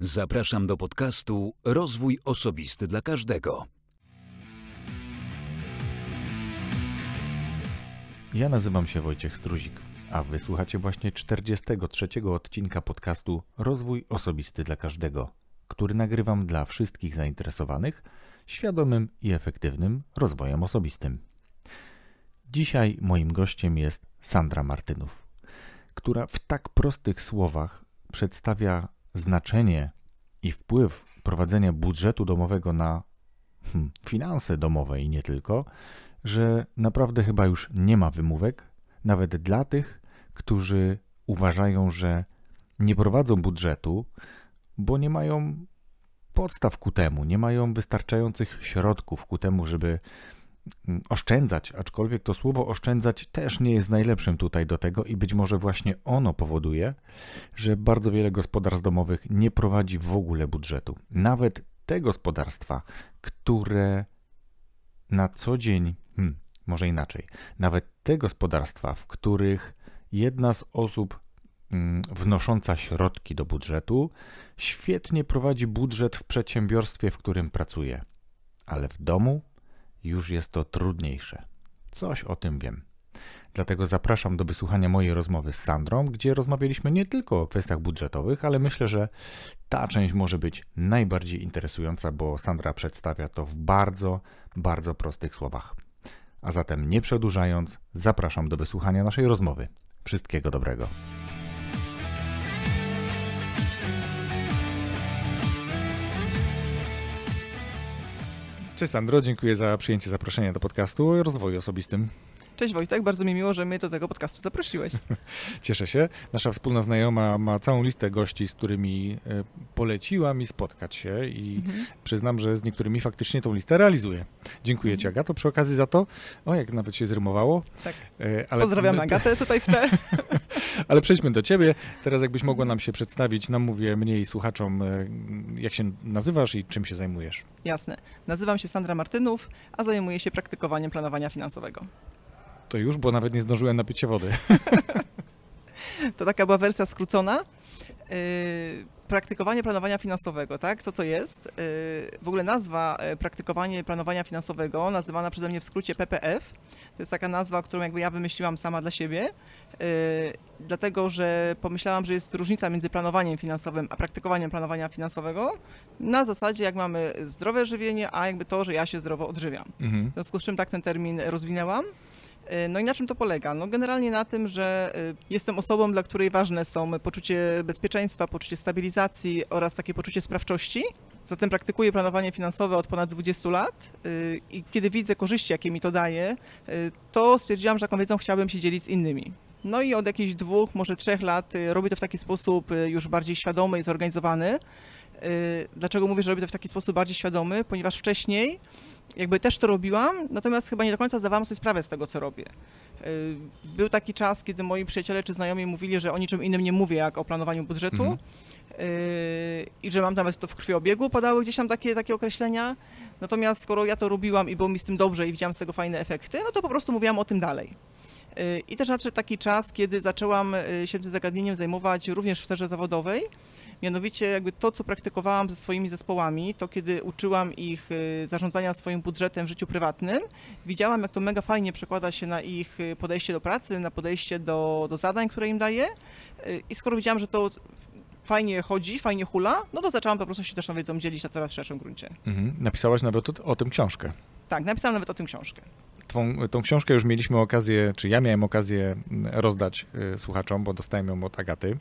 Zapraszam do podcastu Rozwój Osobisty dla Każdego. Ja nazywam się Wojciech Struzik, a wysłuchacie właśnie 43 odcinka podcastu Rozwój Osobisty dla Każdego, który nagrywam dla wszystkich zainteresowanych świadomym i efektywnym rozwojem osobistym. Dzisiaj moim gościem jest Sandra Martynów, która w tak prostych słowach przedstawia znaczenie i wpływ prowadzenia budżetu domowego na hmm, finanse domowe i nie tylko, że naprawdę chyba już nie ma wymówek, nawet dla tych, którzy uważają, że nie prowadzą budżetu, bo nie mają podstaw ku temu, nie mają wystarczających środków ku temu, żeby oszczędzać, aczkolwiek to słowo oszczędzać też nie jest najlepszym tutaj do tego i być może właśnie ono powoduje, że bardzo wiele gospodarstw domowych nie prowadzi w ogóle budżetu. Nawet te gospodarstwa, które na co dzień, hmm, może inaczej, nawet te gospodarstwa, w których jedna z osób mm, wnosząca środki do budżetu świetnie prowadzi budżet w przedsiębiorstwie, w którym pracuje, ale w domu już jest to trudniejsze. Coś o tym wiem. Dlatego zapraszam do wysłuchania mojej rozmowy z Sandrą, gdzie rozmawialiśmy nie tylko o kwestiach budżetowych, ale myślę, że ta część może być najbardziej interesująca, bo Sandra przedstawia to w bardzo, bardzo prostych słowach. A zatem nie przedłużając, zapraszam do wysłuchania naszej rozmowy. Wszystkiego dobrego. Cześć Sandro, dziękuję za przyjęcie zaproszenia do podcastu o rozwoju osobistym. Cześć Wojtek, bardzo mi miło, że mnie do tego podcastu zaprosiłeś. Cieszę się. Nasza wspólna znajoma ma całą listę gości, z którymi e, poleciła mi spotkać się i mhm. przyznam, że z niektórymi faktycznie tą listę realizuję. Dziękuję mhm. Ci Agato przy okazji za to. O, jak nawet się zrymowało. Tak. E, ale... Pozdrawiam Agatę tutaj w te. ale przejdźmy do Ciebie. Teraz jakbyś mogła nam się przedstawić, nam mówię mniej słuchaczom, e, jak się nazywasz i czym się zajmujesz. Jasne. Nazywam się Sandra Martynów, a zajmuję się praktykowaniem planowania finansowego. To już, bo nawet nie zdążyłem napić się wody. to taka była wersja skrócona. Yy, praktykowanie planowania finansowego, tak? Co to jest? Yy, w ogóle nazwa yy, praktykowanie planowania finansowego, nazywana przeze mnie w skrócie PPF, to jest taka nazwa, którą jakby ja wymyśliłam sama dla siebie, yy, dlatego że pomyślałam, że jest różnica między planowaniem finansowym a praktykowaniem planowania finansowego na zasadzie, jak mamy zdrowe żywienie, a jakby to, że ja się zdrowo odżywiam. Mhm. W związku z czym tak ten termin rozwinęłam. E, no i na czym to polega? No generalnie na tym, że e, jestem osobą, dla której ważne są poczucie bezpieczeństwa, poczucie stabilizacji oraz takie poczucie sprawczości. Zatem praktykuję planowanie finansowe od ponad 20 lat e, i kiedy widzę korzyści, jakie mi to daje, to stwierdziłam, że jaką wiedzą chciałabym się dzielić z innymi. No i od jakichś dwóch, może trzech lat robię to w taki sposób już bardziej świadomy i zorganizowany. Dlaczego mówię, że robię to w taki sposób bardziej świadomy? Ponieważ wcześniej jakby też to robiłam, natomiast chyba nie do końca zdawałam sobie sprawę z tego, co robię. Y, był taki czas, kiedy moi przyjaciele czy znajomi mówili, że o niczym innym nie mówię, jak o planowaniu budżetu mhm. Y, i że mam nawet to w krwiobiegu, padały gdzieś tam takie, takie określenia. Natomiast skoro ja to robiłam i było mi z tym dobrze i widziałam z tego fajne efekty, no to po prostu mówiłam o tym dalej. Y, I też nadszedł taki czas, kiedy zaczęłam się tym zagadnieniem zajmować również w sferze zawodowej. Mianowicie jakby to, co praktykowałam ze swoimi zespołami, to kiedy uczyłam ich y, zarządzania swoim budżetem w życiu prywatnym, widziałam, jak to mega fajnie przekłada się na ich y, podejście do pracy, na podejście do, do zadań, które im daję. Y, I skoro widziałam, że to fajnie chodzi, fajnie hula, no to zaczęłam po prostu się też tą wiedzą dzielić na coraz szerszym gruncie. Mhm. Napisałaś nawet o, tym książkę. Tak, napisałam nawet o tym książkę. Tą, tą książkę już mieliśmy okazję, czy ja miałem okazję mm, rozdać słuchaczom, bo dostałem ją od Agaty.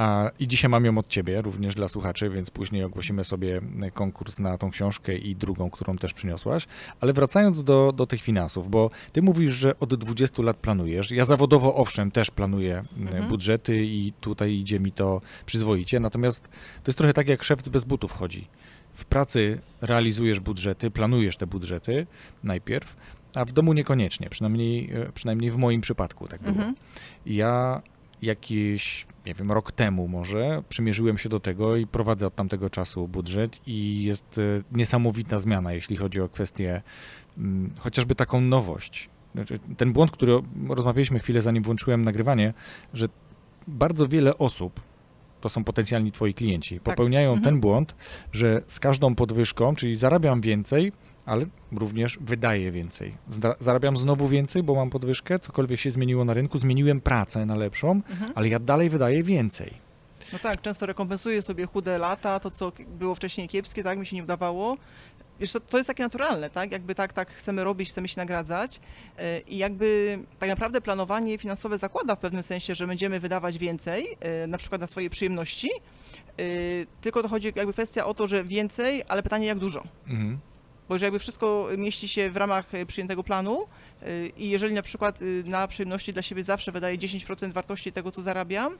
A, I dzisiaj mam ją od ciebie, również dla słuchaczy, więc później ogłosimy sobie konkurs na tą książkę i drugą, którą też przyniosłaś. Ale wracając do, do tych finansów, bo ty mówisz, że od 20 lat planujesz. Ja zawodowo, owszem, też planuję mhm. budżety i tutaj idzie mi to przyzwoicie. Natomiast to jest trochę tak, jak szef bez butów chodzi. W pracy realizujesz budżety, planujesz te budżety najpierw, a w domu niekoniecznie, przynajmniej, e, przynajmniej w moim przypadku tak było. Mhm. Ja jakieś, nie wiem, rok temu może przymierzyłem się do tego i prowadzę od tamtego czasu budżet i jest e, niesamowita zmiana, jeśli chodzi o kwestię mm, chociażby taką nowość. Znaczy, ten błąd, który rozmawialiśmy chwilę zanim włączyłem nagrywanie, że bardzo wiele osób to są potencjalni twoi klienci, popełniają mhm. ten błąd, że z każdą podwyżką, czyli zarabiam więcej, ale również wydaję więcej. Zarabiam znowu więcej, bo mam podwyżkę, cokolwiek się zmieniło na rynku, zmieniłem pracę na lepszą, mhm. ale ja dalej wydaję więcej. No tak, często rekompensuję sobie chude lata, to co było wcześniej kiepskie, tak mi się nie udawało. Wiesz, to, to jest takie naturalne, tak? Jakby tak, tak chcemy robić, chcemy się nagradzać e, i jakby tak naprawdę planowanie finansowe zakłada w pewnym sensie, że będziemy wydawać więcej, e, na przykład na swoje przyjemności, e, tylko to chodzi jakby kwestia o to, że więcej, ale pytanie jak dużo. Mhm. Bo że jakby wszystko mieści się w ramach przyjętego planu i jeżeli na przykład na przyjemności dla siebie zawsze wydaje 10% wartości tego, co zarabiam,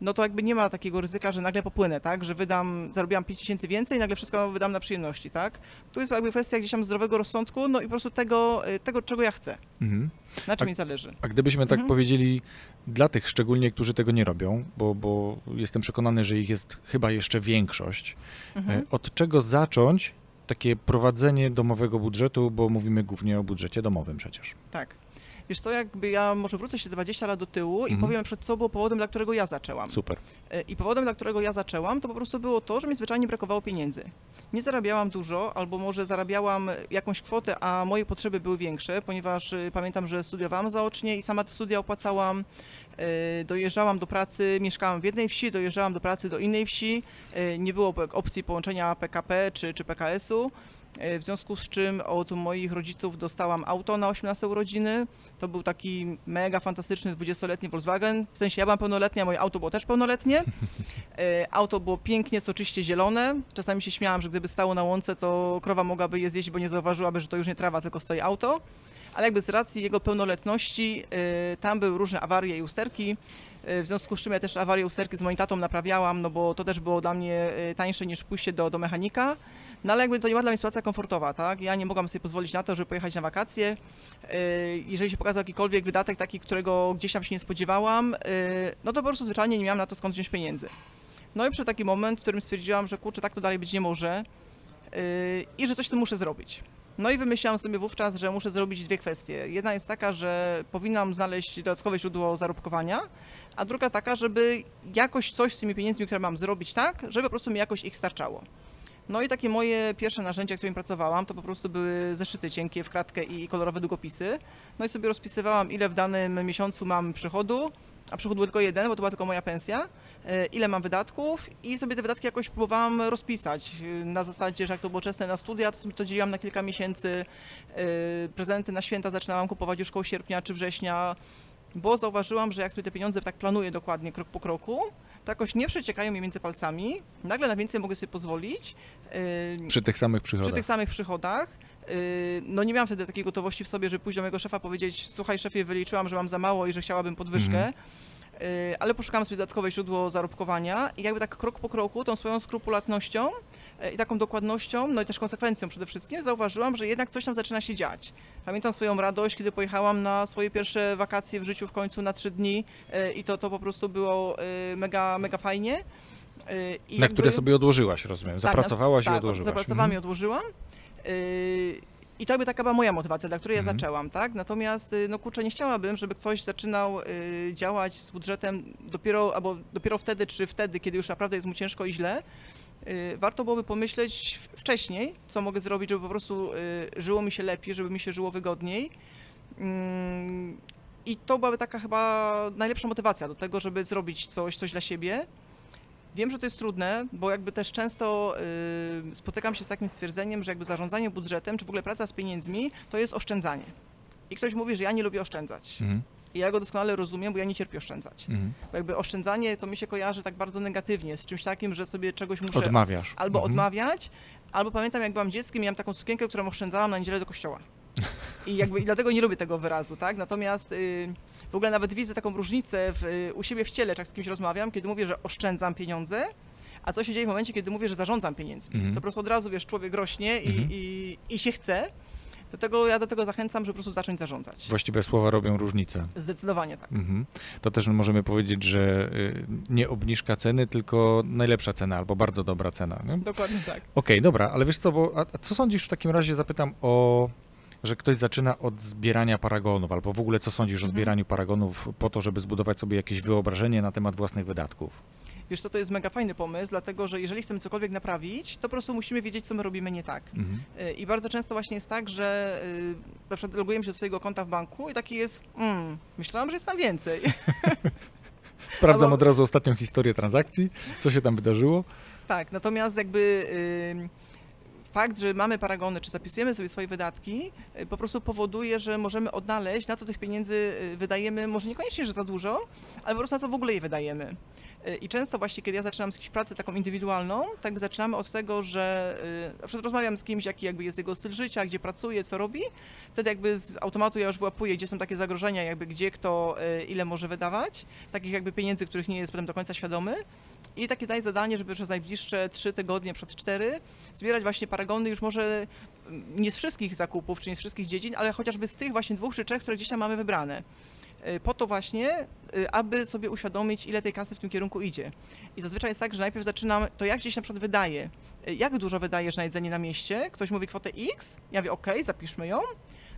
no to jakby nie ma takiego ryzyka, że nagle popłynę, tak, że wydam, zarobiłam 5 tysięcy więcej i nagle wszystko wydam na przyjemności, tak. Tu jest jakby kwestia gdzieś tam zdrowego rozsądku, no i po prostu tego, tego czego ja chcę. Mhm. Na czym a, mi zależy. A gdybyśmy tak mhm. powiedzieli dla tych szczególnie, którzy tego nie robią, bo, bo jestem przekonany, że ich jest chyba jeszcze większość, mhm. E, od czego zacząć takie prowadzenie domowego budżetu, bo mówimy głównie o budżecie domowym przecież. Tak. Wiesz co, jakby ja może wrócę się 20 lat do tyłu mhm. i powiem przed sobą powodem, dla którego ja zaczęłam. Super. E, I powodem, dla którego ja zaczęłam, to po prostu było to, że mi zwyczajnie brakowało pieniędzy. Nie zarabiałam dużo, albo może zarabiałam jakąś kwotę, a moje potrzeby były większe, ponieważ y, pamiętam, że studiowałam zaocznie i sama te studia opłacałam. E, dojeżdżałam do pracy, mieszkałam w jednej wsi, dojeżdżałam do pracy do innej wsi. E, nie było opcji połączenia PKP czy, czy PKS-u. E, w związku z czym od moich rodziców dostałam auto na 18 urodziny. To był taki mega fantastyczny 20-letni Volkswagen. W sensie ja byłam pełnoletnia, moje auto było też pełnoletnie. E, auto było pięknie, soczyście zielone. Czasami się śmiałam, że gdyby stało na łące, to krowa mogłaby je zjeść, bo nie zauważyłaby, że to już nie trawa, tylko stoi auto. Ale jakby z racji jego pełnoletności, e, tam były różne awarie i usterki. W związku z czym ja też awarię usterki z moim tatą naprawiałam, no bo to też było dla mnie tańsze niż pójście do, do mechanika. No ale jakby to nie była dla mnie sytuacja komfortowa, tak? Ja nie mogłam sobie pozwolić na to, żeby pojechać na wakacje. Yy, jeżeli się pokazał jakikolwiek wydatek taki, którego gdzieś tam się nie spodziewałam, yy, no to po prostu zwyczajnie nie miałam na to skąd wziąć pieniędzy. No i przy taki moment, w którym stwierdziłam, że kurczę, tak to dalej być nie może yy, i że coś z tym muszę zrobić. No i wymyślałam sobie wówczas, że muszę zrobić dwie kwestie. Jedna jest taka, że powinnam znaleźć dodatkowe źródło zarobkowania, a druga taka, żeby jakoś coś z tymi pieniędzmi, które mam zrobić tak, żeby po prostu mi jakoś ich starczało. No i takie moje pierwsze narzędzia, którymi pracowałam, to po prostu były zeszyty cienkie w kratkę i kolorowe długopisy. No i sobie rozpisywałam, ile w danym miesiącu mam przychodu, a przychód był tylko jeden, bo to była tylko moja pensja, e, ile mam wydatków i sobie te wydatki jakoś próbowałam rozpisać. Na zasadzie, że jak to było czesne na studia, to sobie to dzieliłam na kilka miesięcy. E, prezenty na święta zaczynałam kupować już koło sierpnia czy września, bo zauważyłam, że jak sobie te pieniądze tak planuję dokładnie, krok po kroku, to jakoś nie przeciekają mi między palcami, nagle na więcej mogę sobie pozwolić. Przy tych samych przychodach. Przy tych samych przychodach. No nie miałam wtedy takiej gotowości w sobie, żeby pójść do mojego szefa powiedzieć, słuchaj szefie, wyliczyłam, że mam za mało i że chciałabym podwyżkę. Mhm. Ale poszukałam sobie dodatkowe źródło zarobkowania i jakby tak krok po kroku, tą swoją skrupulatnością i taką dokładnością, no i też konsekwencją przede wszystkim, zauważyłam, że jednak coś tam zaczyna się dziać. Pamiętam swoją radość, kiedy pojechałam na swoje pierwsze wakacje w życiu w końcu na trzy dni e, i to, to po prostu było e, mega, mega fajnie. E, I na jakby... które sobie odłożyłaś, rozumiem. Tak, Zapracowałaś tak, i odłożyłaś. Zapracowałam mhm. i odłożyłam. I to by taka była moja motywacja, dla której ja mhm. zaczęłam, tak? Natomiast, no kurczę, nie chciałabym, żeby ktoś zaczynał działać z budżetem dopiero, albo dopiero wtedy, czy wtedy, kiedy już naprawdę jest mu ciężko i źle, warto byłoby pomyśleć wcześniej, co mogę zrobić, żeby po prostu y, żyło mi się lepiej, żeby mi się żyło wygodniej. Mm, I to byłaby taka chyba najlepsza motywacja do tego, żeby zrobić coś, coś dla siebie. Wiem, że to jest trudne, bo jakby też często y, spotykam się z takim stwierdzeniem, że jakby zarządzanie budżetem, czy w ogóle praca z pieniędzmi, to jest oszczędzanie. I ktoś mówi, że ja nie lubię oszczędzać. Mhm. I ja go doskonale rozumiem, bo ja nie cierpię oszczędzać. Mhm. Bo jakby oszczędzanie to mi się kojarzy tak bardzo negatywnie, z czymś takim, że sobie czegoś muszę... Odmawiasz. Albo mhm. odmawiać, albo pamiętam jak byłam dzieckiem, miałam taką sukienkę, którą oszczędzałam na niedzielę do kościoła. I jakby i dlatego nie lubię tego wyrazu, tak? Natomiast y, w ogóle nawet widzę taką różnicę w, y, u siebie w ciele, jak z kimś rozmawiam, kiedy mówię, że oszczędzam pieniądze, a co się dzieje w momencie, kiedy mówię, że zarządzam pieniędzmi. Mhm. To po prostu od razu, wiesz, człowiek rośnie i, mhm. i, i się chce. Dlatego ja do tego zachęcam, żeby po prostu zacząć zarządzać. Właściwe słowa robią różnicę. Zdecydowanie tak. Mhm. To też możemy powiedzieć, że y, nie obniżka ceny, tylko najlepsza cena albo bardzo dobra cena. Nie? Dokładnie tak. Okej, okay, dobra, ale wiesz co, bo, a co sądzisz w takim razie, zapytam o że ktoś zaczyna od zbierania paragonów, albo w ogóle co sądzisz o mhm. zbieraniu paragonów po to, żeby zbudować sobie jakieś wyobrażenie na temat własnych wydatków? Wiesz co, to jest mega fajny pomysł, dlatego że jeżeli chcemy cokolwiek naprawić, to po prostu musimy wiedzieć, co my robimy nie tak. Mhm. Y, I bardzo często właśnie jest tak, że y, na przykład logujemy się do swojego konta w banku i taki jest, mm, myślałam, że jest tam więcej. Sprawdzam Albo- od razu ostatnią historię transakcji, co się tam wydarzyło. tak, natomiast jakby y, fakt, że mamy paragony, czy zapisujemy sobie swoje wydatki, po prostu powoduje, że możemy odnaleźć, na co tych pieniędzy wydajemy, może niekoniecznie, że za dużo, ale po prostu na co w ogóle je wydajemy. I często właśnie, kiedy ja zaczynam z jakiejś pracy taką indywidualną, tak zaczynamy od tego, że y, na przykład rozmawiam z kimś, jaki jakby jest jego styl życia, gdzie pracuje, co robi, wtedy jakby z automatu ja już wyłapuję, gdzie są takie zagrożenia, jakby gdzie kto y, ile może wydawać, takich jakby pieniędzy, których nie jest potem do końca świadomy. I takie daję zadanie, żeby przez najbliższe trzy tygodnie, przed cztery, zbierać właśnie paragony już może mm, nie z wszystkich zakupów, czy nie z wszystkich dziedzin, ale chociażby z tych właśnie dwóch czy trzech, które gdzieś tam mamy wybrane. Y, Po to właśnie, y, aby sobie uświadomić, ile tej kasy w tym kierunku idzie. I zazwyczaj jest tak, że najpierw zaczynam, to jak gdzieś na przykład wydaję, Y, jak dużo wydajesz na jedzenie na mieście, ktoś mówi kwotę X, ja mówię ok, zapiszmy ją,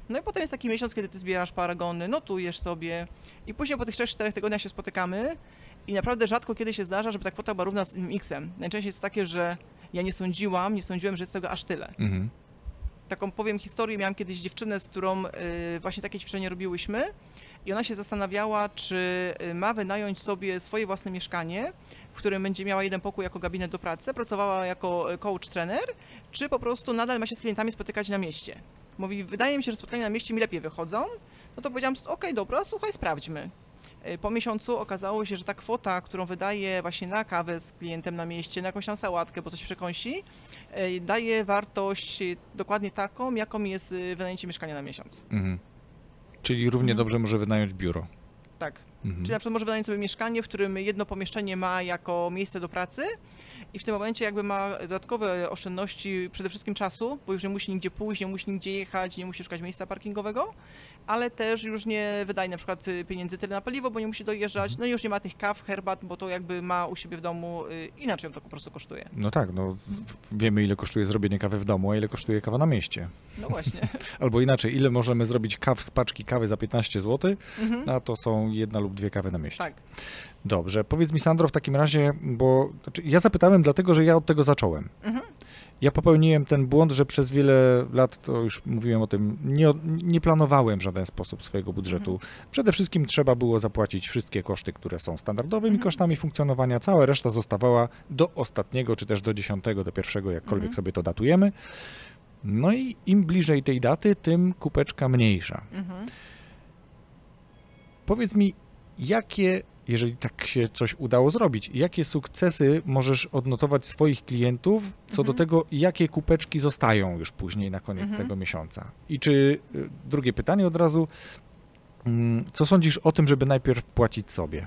no i potem jest taki miesiąc, kiedy ty zbierasz paragony, notujesz sobie i później po tych 3-4 tygodniach się spotykamy i naprawdę rzadko kiedy się zdarza, żeby ta kwota była równa z X-em. Najczęściej jest takie, że ja nie sądziłam, nie sądziłem, że jest tego aż tyle. Mhm. Taką powiem historię, miałam kiedyś dziewczynę, z którą właśnie takie ćwiczenie robiłyśmy i ona się zastanawiała, czy y, ma wynająć sobie swoje własne mieszkanie, w którym będzie miała jeden pokój jako gabinet do pracy, pracowała jako y, coach trener, czy po prostu nadal ma się z klientami spotykać na mieście. Mówi, wydaje mi się, że spotkania na mieście mi lepiej wychodzą. No to powiedziałam, okej, dobra, słuchaj, sprawdźmy. Y, Po miesiącu okazało się, że ta kwota, którą wydaje właśnie na kawę z klientem na mieście, na jakąś tam sałatkę, bo coś przekąsi, daje wartość dokładnie taką, jaką jest wynajęcie mieszkania na miesiąc. Mhm. Czyli równie Mhm. dobrze może wynająć biuro. Tak. Mhm. Czyli na przykład może wynająć sobie mieszkanie, w którym jedno pomieszczenie ma jako miejsce do pracy i w tym momencie jakby ma dodatkowe oszczędności przede wszystkim czasu, bo już nie musi nigdzie pójść, nie musi nigdzie jechać, nie musi szukać miejsca parkingowego, ale też już nie wydaje na przykład y, pieniędzy tyle na paliwo, bo nie musi dojeżdżać, no i już nie ma tych kaw, herbat, bo to jakby ma u siebie w domu, y, inaczej ją to po prostu kosztuje. No tak, no wiemy ile kosztuje zrobienie kawy w domu, a ile kosztuje kawa na mieście. No właśnie. Albo inaczej, ile możemy zrobić kaw z paczki kawy za 15 zł, Mhm. a to są jedna lub dwie kawy na mieście. Tak. Dobrze, powiedz mi Sandro w takim razie, bo znaczy, ja zapytałem dlatego, że ja od tego zacząłem. Mhm. Ja popełniłem ten błąd, że przez wiele lat, to już mówiłem o tym, nie, nie planowałem w żaden sposób swojego budżetu. Mhm. Przede wszystkim trzeba było zapłacić wszystkie koszty, które są standardowymi Mhm. kosztami funkcjonowania, cała reszta zostawała do ostatniego, czy też do dziesiątego, do pierwszego, jakkolwiek Mhm. sobie to datujemy. No i im bliżej tej daty, tym kupeczka mniejsza. Powiedz mi, jakie, jeżeli tak się coś udało zrobić, jakie sukcesy możesz odnotować swoich klientów co do Mhm. tego, jakie kupeczki zostają już później na koniec Mhm. tego miesiąca? I czy, y, drugie pytanie od razu, mm, co sądzisz o tym, żeby najpierw płacić sobie?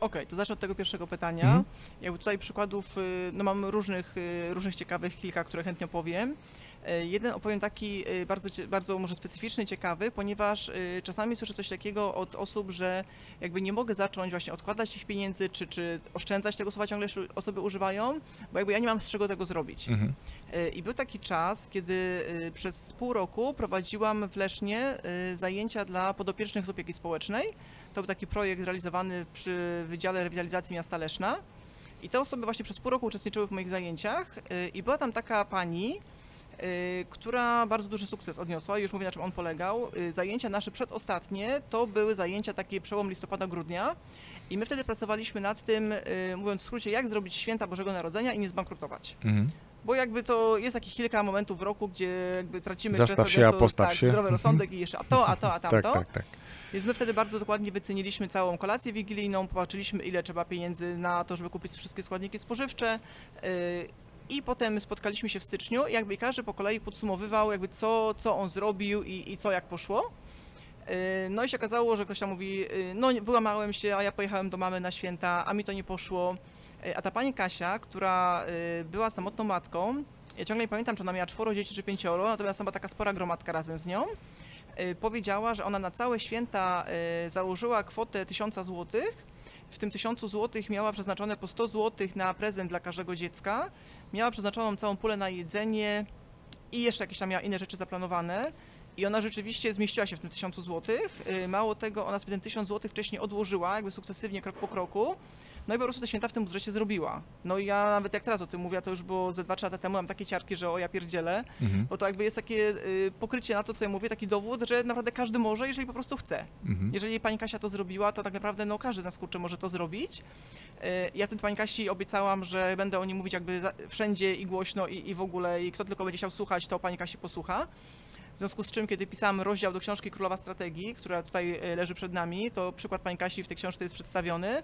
Okej, to zacznę od tego pierwszego pytania. Mhm. Jakby tutaj przykładów, y, no mam różnych, y, różnych ciekawych kilka, które chętnie opowiem. Y, Jeden opowiem taki y, bardzo, bardzo może specyficzny, ciekawy, ponieważ y, czasami słyszę coś takiego od osób, że jakby nie mogę zacząć właśnie odkładać tych pieniędzy, czy, czy oszczędzać tego słowa ciągle osoby używają, bo jakby ja nie mam z czego tego zrobić. Mhm. I był taki czas, kiedy przez pół roku prowadziłam w Lesznie zajęcia dla podopiecznych z opieki społecznej. To był taki projekt realizowany przy Wydziale Rewitalizacji Miasta Leszna. I te osoby właśnie przez pół roku uczestniczyły w moich zajęciach i była tam taka pani, która bardzo duży sukces odniosła. Już mówię, na czym on polegał. Y, Zajęcia nasze przedostatnie to były zajęcia takie przełom listopada-grudnia i my wtedy pracowaliśmy nad tym, y, mówiąc w skrócie, jak zrobić święta Bożego Narodzenia i nie zbankrutować. Mhm. Bo jakby to jest takich kilka momentów w roku, gdzie jakby tracimy Zastaw się, a postaw tak, się. zdrowy rozsądek i jeszcze a to, a to, a Tak, tamto. tak, tak. Więc my wtedy bardzo dokładnie wyceniliśmy całą kolację wigilijną, popatrzyliśmy ile trzeba pieniędzy na to, żeby kupić wszystkie składniki spożywcze. I potem spotkaliśmy się w styczniu i jakby każdy po kolei podsumowywał jakby co, co on zrobił i, i co jak poszło. Yy, No i się okazało, że ktoś tam mówi, yy, no wyłamałem się, a ja pojechałem do mamy na święta, a mi to nie poszło. Yy, A ta pani Kasia, która była samotną matką, ja ciągle nie pamiętam, czy ona miała czworo dzieci, czy pięcioro, natomiast była taka spora gromadka razem z nią, powiedziała, że ona na całe święta założyła kwotę 1000 złotych. W tym 1000 złotych miała przeznaczone po 100 złotych na prezent dla każdego dziecka. Miała przeznaczoną całą pulę na jedzenie i jeszcze jakieś tam miała inne rzeczy zaplanowane. I ona rzeczywiście zmieściła się w tym 1000 złotych. Yy, Mało tego, ona sobie ten 1000 złotych wcześniej odłożyła, jakby sukcesywnie, krok po kroku. No i po prostu te święta w tym budżecie zrobiła. No i ja nawet jak teraz o tym mówię, to już było ze 2-3 lata temu, mam takie ciarki, że o ja pierdzielę, Mhm. bo to jakby jest takie y, pokrycie na to, co ja mówię, taki dowód, że naprawdę każdy może, jeżeli po prostu chce. Mhm. Jeżeli pani Kasia to zrobiła, to tak naprawdę no, każdy z nas kurczę może to zrobić. E, Ja tym pani Kasi obiecałam, że będę o nim mówić jakby wszędzie i głośno i, i w ogóle i kto tylko będzie chciał słuchać, to pani Kasi posłucha. W związku z czym, kiedy pisałam rozdział do książki Królowa Strategii, która tutaj e, leży przed nami, to przykład pani Kasi w tej książce jest przedstawiony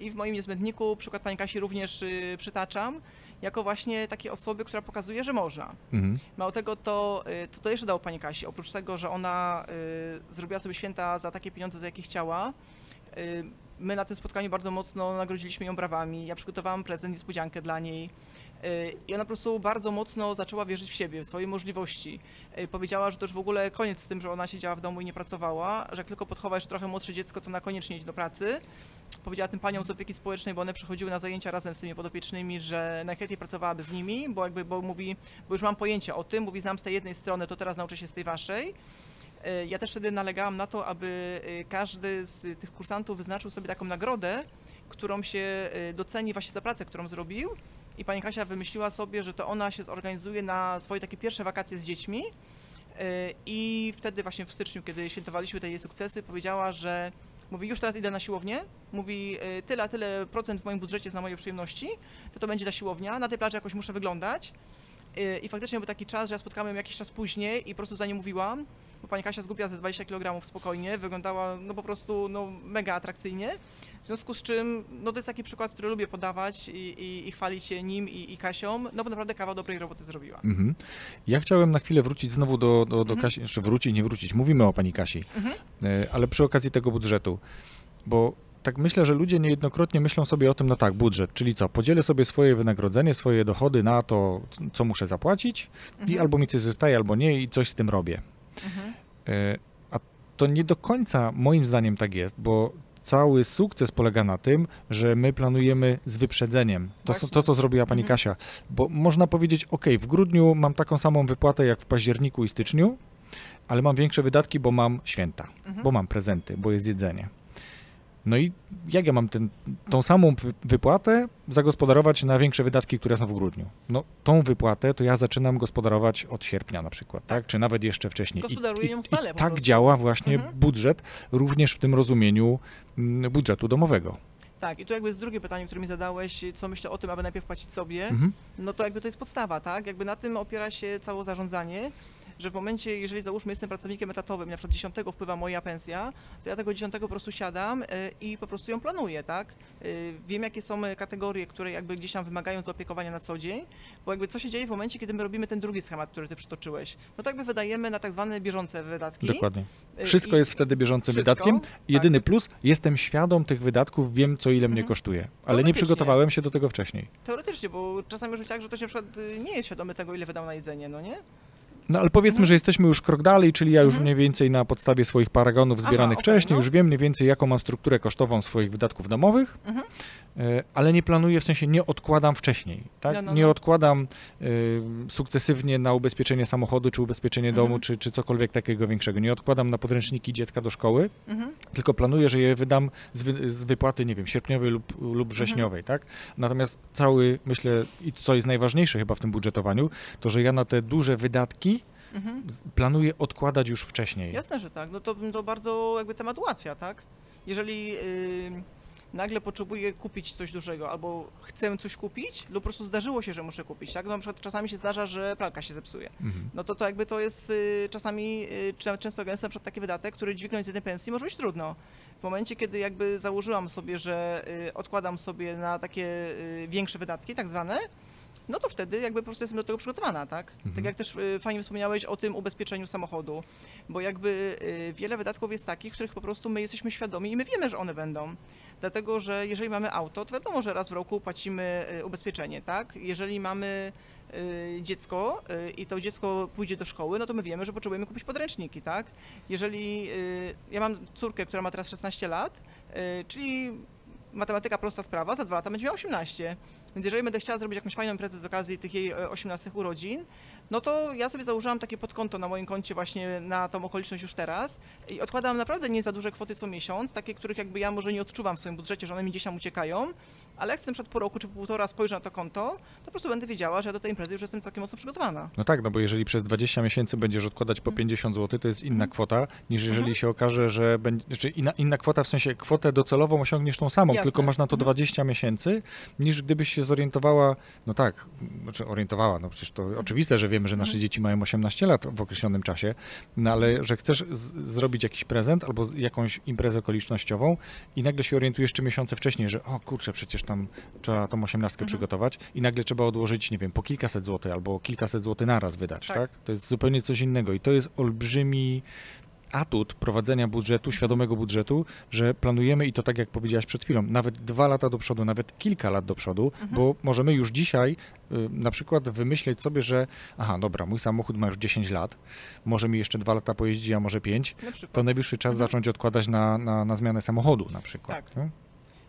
i w moim niezbędniku przykład pani Kasi również y, przytaczam, jako właśnie takiej osoby, która pokazuje, że można. Mhm. Mało tego, to y, co to jeszcze dało pani Kasi? Oprócz tego, że ona y, zrobiła sobie święta za takie pieniądze, za jakie chciała, y, my na tym spotkaniu bardzo mocno nagrodziliśmy ją brawami. Ja przygotowałam prezent, niespodziankę dla niej. Y, I ona po prostu bardzo mocno zaczęła wierzyć w siebie, w swoje możliwości. Y, Powiedziała, że to już w ogóle koniec z tym, że ona siedziała w domu i nie pracowała, że jak tylko podchowa jeszcze trochę młodsze dziecko, to na koniecznie iść do pracy. Powiedziała tym paniom z opieki społecznej, bo one przychodziły na zajęcia razem z tymi podopiecznymi, że najchętniej pracowałaby z nimi, bo jakby, bo mówi, bo już mam pojęcie o tym, mówi, znam z tej jednej strony, to teraz nauczę się z tej waszej. E, Ja też wtedy nalegałam na to, aby każdy z tych kursantów wyznaczył sobie taką nagrodę, którą się doceni właśnie za pracę, którą zrobił. I pani Kasia wymyśliła sobie, że to ona się zorganizuje na swoje takie pierwsze wakacje z dziećmi. E, I wtedy właśnie w styczniu, kiedy świętowaliśmy te jej sukcesy, powiedziała, że mówi, już teraz idę na siłownię, mówi, e, tyle, tyle procent w moim budżecie jest na moje przyjemności, to to będzie ta siłownia, na tej plaży jakoś muszę wyglądać. E, I faktycznie był taki czas, że ja spotkałam ją jakiś czas później i po prostu za nie mówiłam, bo pani Kasia zgubiła ze 20 kg spokojnie, wyglądała no po prostu no, mega atrakcyjnie. W związku z czym, no to jest taki przykład, który lubię podawać i, i, i chwalić się nim i, i Kasią, no bo naprawdę kawał dobrej roboty zrobiła. Mhm. Ja chciałem na chwilę wrócić znowu do, do, do Mhm. Kasi, czy wrócić, nie wrócić, mówimy o pani Kasi, Mhm. E, ale przy okazji tego budżetu, bo tak myślę, że ludzie niejednokrotnie myślą sobie o tym, no tak, budżet, czyli co, podzielę sobie swoje wynagrodzenie, swoje dochody na to, co muszę zapłacić i Mhm. albo mi coś zostaje, albo nie i coś z tym robię. Mhm. E, A to nie do końca moim zdaniem tak jest, bo cały sukces polega na tym, że my planujemy z wyprzedzeniem. To, to co zrobiła pani Mhm. Kasia. Bo można powiedzieć, ok, w grudniu mam taką samą wypłatę jak w październiku i styczniu, ale mam większe wydatki, bo mam święta, Mhm. bo mam prezenty, bo jest jedzenie. No i jak ja mam ten, tą samą wy- wypłatę zagospodarować na większe wydatki, które są w grudniu? No tą wypłatę to ja zaczynam gospodarować od sierpnia na przykład, tak? Czy nawet jeszcze wcześniej. I- Gospodaruję i, ją i stale po tak prostu. działa właśnie Mhm. budżet, również w tym rozumieniu mm, budżetu domowego. Tak, i tu jakby jest drugie pytanie, które mi zadałeś, co myślę o tym, aby najpierw płacić sobie, Mhm. no to jakby to jest podstawa, tak? Jakby na tym opiera się całe zarządzanie, że w momencie, jeżeli załóżmy jestem pracownikiem etatowym, na przykład 10 wpływa moja pensja, to ja tego 10 po prostu siadam y, i po prostu ją planuję, tak? Y, Wiem, jakie są y, kategorie, które jakby gdzieś tam wymagają zaopiekowania na co dzień, bo jakby co się dzieje w momencie, kiedy my robimy ten drugi schemat, który ty przytoczyłeś, no to jakby wydajemy na tak zwane bieżące wydatki. Dokładnie. Wszystko i- jest wtedy bieżącym wszystko, wydatkiem. tak. Jedyny plus, jestem świadom tych wydatków, wiem co ile mnie Mhm. kosztuje, ale nie przygotowałem się do tego wcześniej. Teoretycznie, bo czasami już tak, że ktoś na przykład nie jest świadomy tego, ile wydał na jedzenie, no nie? No ale powiedzmy, Mhm. że jesteśmy już krok dalej, czyli ja już Mhm. mniej więcej na podstawie swoich paragonów Aha, zbieranych okej, wcześniej, no. już wiem mniej więcej jaką mam strukturę kosztową swoich wydatków domowych, Mhm. E, ale nie planuję, w sensie nie odkładam wcześniej, tak? No, no, Nie no. odkładam e, sukcesywnie na ubezpieczenie samochodu, czy ubezpieczenie Mhm. domu, czy, czy cokolwiek takiego większego. Nie odkładam na podręczniki dziecka do szkoły, Mhm. tylko planuję, że je wydam z, wy, z wypłaty, nie wiem, sierpniowej lub, lub wrześniowej, tak? Natomiast cały, myślę, i co jest najważniejsze chyba w tym budżetowaniu, to że ja na te duże wydatki Mhm. planuję odkładać już wcześniej. Jasne, że tak. No to, to bardzo jakby temat ułatwia, tak? Jeżeli yy, nagle potrzebuję kupić coś dużego albo chcę coś kupić lub po prostu zdarzyło się, że muszę kupić, tak? No na przykład czasami się zdarza, że pralka się zepsuje. Mhm. No to to jakby to jest y, czasami, y, czy często gęsto na przykład taki wydatek, który dźwignąć z jednej pensji może być trudno. W momencie, kiedy jakby założyłam sobie, że y, odkładam sobie na takie y, większe wydatki, tak zwane, no to wtedy jakby po prostu jestem do tego przygotowana, tak? Mhm. Tak jak też y, fajnie wspomniałeś o tym ubezpieczeniu samochodu, bo jakby y, wiele wydatków jest takich, których po prostu my jesteśmy świadomi i my wiemy, że one będą. Dlatego, że jeżeli mamy auto, to wiadomo, że raz w roku płacimy y, ubezpieczenie, tak? Jeżeli mamy y, dziecko y, i to dziecko pójdzie do szkoły, no to my wiemy, że potrzebujemy kupić podręczniki, tak? Jeżeli ja mam córkę, która ma teraz 16 lat, czyli matematyka prosta sprawa, za dwa lata będzie miała 18. Więc jeżeli będę chciała zrobić jakąś fajną imprezę z okazji tych jej e, 18 urodzin, no to ja sobie założyłam takie podkonto na moim koncie właśnie na tą okoliczność już teraz i odkładam naprawdę nie za duże kwoty co miesiąc, takie, których jakby ja może nie odczuwam w swoim budżecie, że one mi gdzieś tam uciekają, ale jak na przykład po roku czy półtora spojrzę na to konto, to po prostu będę wiedziała, że ja do tej imprezy już jestem całkiem mocno przygotowana. No tak, no bo jeżeli przez 20 miesięcy będziesz odkładać po 50 zł, to jest inna kwota, niż jeżeli Mhm. się okaże, że będzie, czy inna, inna kwota, w sensie kwotę docelową osiągniesz tą samą, Jasne. tylko masz na to Mhm. 20 miesięcy, niż gdybyś się zorientowała, no tak, znaczy orientowała, no przecież to oczywiste, że wiemy, że nasze dzieci mają 18 lat w określonym czasie, no ale że chcesz zrobić jakiś prezent albo jakąś imprezę okolicznościową i nagle się orientujesz trzy miesiące wcześniej, że o kurczę, przecież tam trzeba tą osiemnastkę Mhm. przygotować i nagle trzeba odłożyć, nie wiem, po kilkaset złotych albo kilkaset złotych naraz wydać, tak. Tak. To jest zupełnie coś innego i to jest olbrzymi atut prowadzenia budżetu, świadomego budżetu, że planujemy i to tak jak powiedziałaś przed chwilą, nawet dwa lata do przodu, nawet kilka lat do przodu, Mhm. bo możemy już dzisiaj y, na przykład wymyśleć sobie, że aha, dobra, mój samochód ma już 10 lat, może mi jeszcze dwa lata pojeździ, a może 5, Na to najwyższy czas Mhm. zacząć odkładać na, na, na zmianę samochodu na przykład. Tak.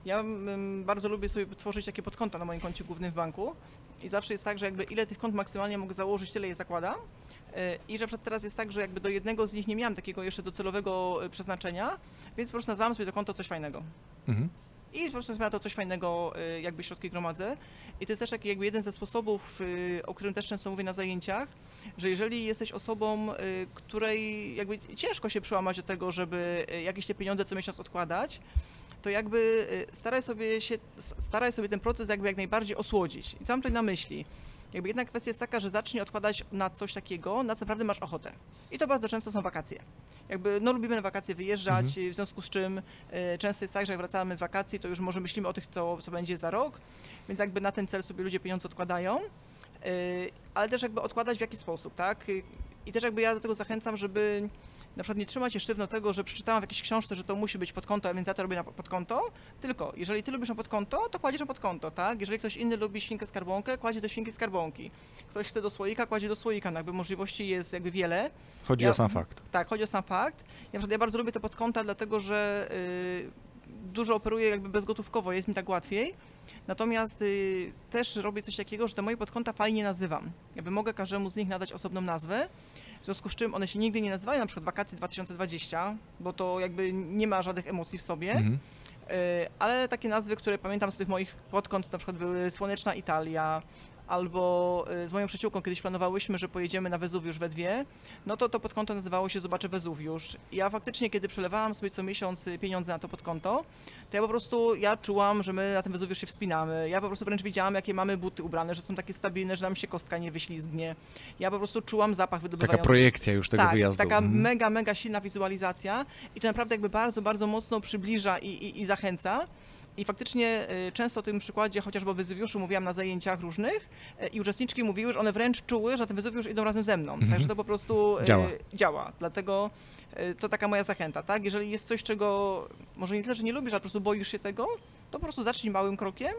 Ja mm, bardzo lubię sobie tworzyć takie podkonta na moim koncie głównym w banku i zawsze jest tak, że jakby ile tych kont maksymalnie mogę założyć, tyle je zakładam. Yy, I że przed teraz jest tak, że jakby do jednego z nich nie miałam takiego jeszcze docelowego y, przeznaczenia, więc po prostu nazwałam sobie to konto coś fajnego. Mhm. I po prostu nazwałam to coś fajnego, y, jakby środki gromadzę. I to jest też taki jakby jeden ze sposobów, o którym też często mówię na zajęciach, że jeżeli jesteś osobą, której jakby ciężko się przełamać do tego, żeby jakieś te pieniądze co miesiąc odkładać, to jakby y, staraj sobie się, staraj sobie ten proces jakby jak najbardziej osłodzić. I co mam tutaj na myśli? Jakby jedna kwestia jest taka, że zacznij odkładać na coś takiego, na co naprawdę masz ochotę. I to bardzo często są wakacje. Jakby, no lubimy na wakacje wyjeżdżać, w związku z czym y, często jest tak, że jak wracamy z wakacji, to już może myślimy o tych, co, co będzie za rok, więc jakby na ten cel sobie ludzie pieniądze odkładają, y, ale też jakby odkładać w jaki sposób, tak? Y, I też jakby ja do tego zachęcam, żeby na przykład nie trzymać się sztywno tego, że przeczytałam w jakiejś książce, że to musi być podkonto, a więc ja to robię na podkonto, tylko jeżeli ty lubisz na podkonto, to kładziesz na podkonto, tak? Jeżeli ktoś inny lubi świnkę skarbonkę, kładzie do świnki skarbonki. Ktoś chce do słoika, kładzie do słoika, no jakby możliwości jest jakby wiele. Chodzi Ja- o sam fakt. Tak, chodzi o sam fakt. Ja, na przykład ja bardzo lubię te podkonta, dlatego że y, dużo operuję jakby bezgotówkowo, jest mi tak łatwiej. Natomiast y, też robię coś takiego, że te moje podkonta fajnie nazywam. Jakby mogę każdemu z nich nadać osobną nazwę, w związku z czym one się nigdy nie nazywają na przykład wakacje 2020, bo to jakby nie ma żadnych emocji w sobie. Mhm. Y, ale takie nazwy, które pamiętam z tych moich podkąt, na przykład były Słoneczna Italia, albo y, z moją przyjaciółką kiedyś planowałyśmy, że pojedziemy na Wezuwiusz we dwie, no to to podkonto nazywało się Zobaczę Wezuwiusz. I ja faktycznie, kiedy przelewałam sobie co miesiąc y, pieniądze na to podkonto, to ja po prostu, ja czułam, że my na ten Wezuwiusz się wspinamy. Ja po prostu wręcz widziałam, jakie mamy buty ubrane, że są takie stabilne, że nam się kostka nie wyślizgnie. Ja po prostu czułam zapach wydobywający Taka projekcja już tego tak, wyjazdu. taka Mhm. mega, mega silna wizualizacja i to naprawdę jakby bardzo, bardzo mocno przybliża i, i, i zachęca. I faktycznie y, często o tym przykładzie chociażby o Wezuwiuszu mówiłam na zajęciach różnych y, i uczestniczki mówiły, że one wręcz czuły, że na ten Wezuwiusz idą razem ze mną. Mhm. Także to po prostu y, Działa. działa. Dlatego to taka moja zachęta, tak? Jeżeli jest coś, czego może nie tyle, że nie lubisz, ale po prostu boisz się tego, to po prostu zacznij małym krokiem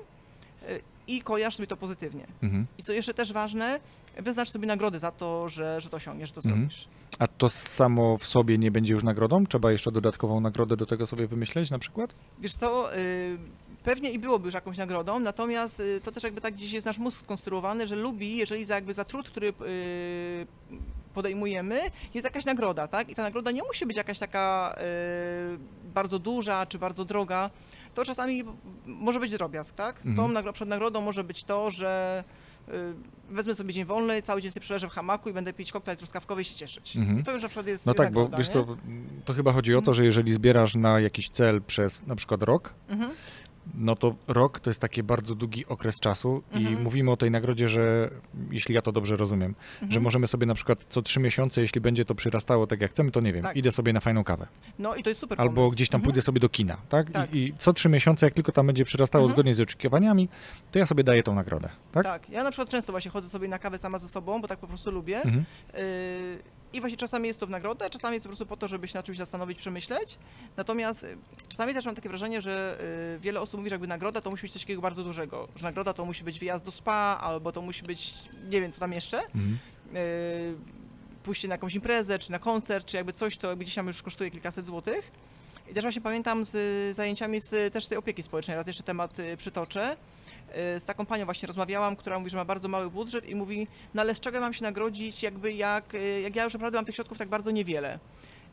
i kojarz sobie to pozytywnie. Mhm. I co jeszcze też ważne, wyznacz sobie nagrody za to, że, że to osiągniesz, że to Mhm. zrobisz. A to samo w sobie nie będzie już nagrodą? Trzeba jeszcze dodatkową nagrodę do tego sobie wymyśleć na przykład? Wiesz co, y, pewnie i byłoby już jakąś nagrodą, natomiast y, to też jakby tak gdzieś jest nasz mózg skonstruowany, że lubi, jeżeli za jakby za trud, który y, podejmujemy, jest jakaś nagroda, tak? I ta nagroda nie musi być jakaś taka bardzo duża czy bardzo droga. To czasami może być drobiazg, tak? Mhm. Tą nagro- przed nagrodą może być to, że y, wezmę sobie dzień wolny, cały dzień sobie przeleżę w hamaku i będę pić koktajl truskawkowy i się cieszyć. Mhm. I to już na przykład jest No tak, bo nagroda, wiesz nie? co, to chyba chodzi o to, że jeżeli zbierasz na jakiś cel przez na przykład rok, Mhm. No to rok to jest taki bardzo długi okres czasu i Mhm. mówimy o tej nagrodzie, że jeśli ja to dobrze rozumiem, że Mhm. możemy sobie na przykład co trzy miesiące, jeśli będzie to przyrastało tak jak chcemy, to nie wiem, Tak. idę sobie na fajną kawę. No i to jest super Albo pomysł. gdzieś tam Mhm. pójdę sobie do kina, tak? Tak. I, I co trzy miesiące, jak tylko tam będzie przyrastało Mhm. zgodnie z oczekiwaniami, to ja sobie daję tą nagrodę, tak? Tak, ja na przykład często właśnie chodzę sobie na kawę sama ze sobą, bo tak po prostu lubię. Mhm. Yy, I właśnie czasami jest to w nagrodę, czasami jest po prostu po to, żeby się na czymś zastanowić, przemyśleć. Natomiast y, czasami też mam takie wrażenie, że y, wiele osób mówi, że jakby nagroda to musi być coś takiego bardzo dużego. Że nagroda to musi być wyjazd do spa, albo to musi być nie wiem co tam jeszcze. Mhm. Yy, pójście na jakąś imprezę, czy na koncert, czy jakby coś, co jakby gdzieś tam już kosztuje kilkaset złotych. I też właśnie pamiętam z y, zajęciami z też z tej opieki społecznej, raz jeszcze temat y, przytoczę. Y, Z taką panią właśnie rozmawiałam, która mówi, że ma bardzo mały budżet i mówi, no ale z czego mam się nagrodzić, jakby jak, y, jak ja już naprawdę mam tych środków tak bardzo niewiele.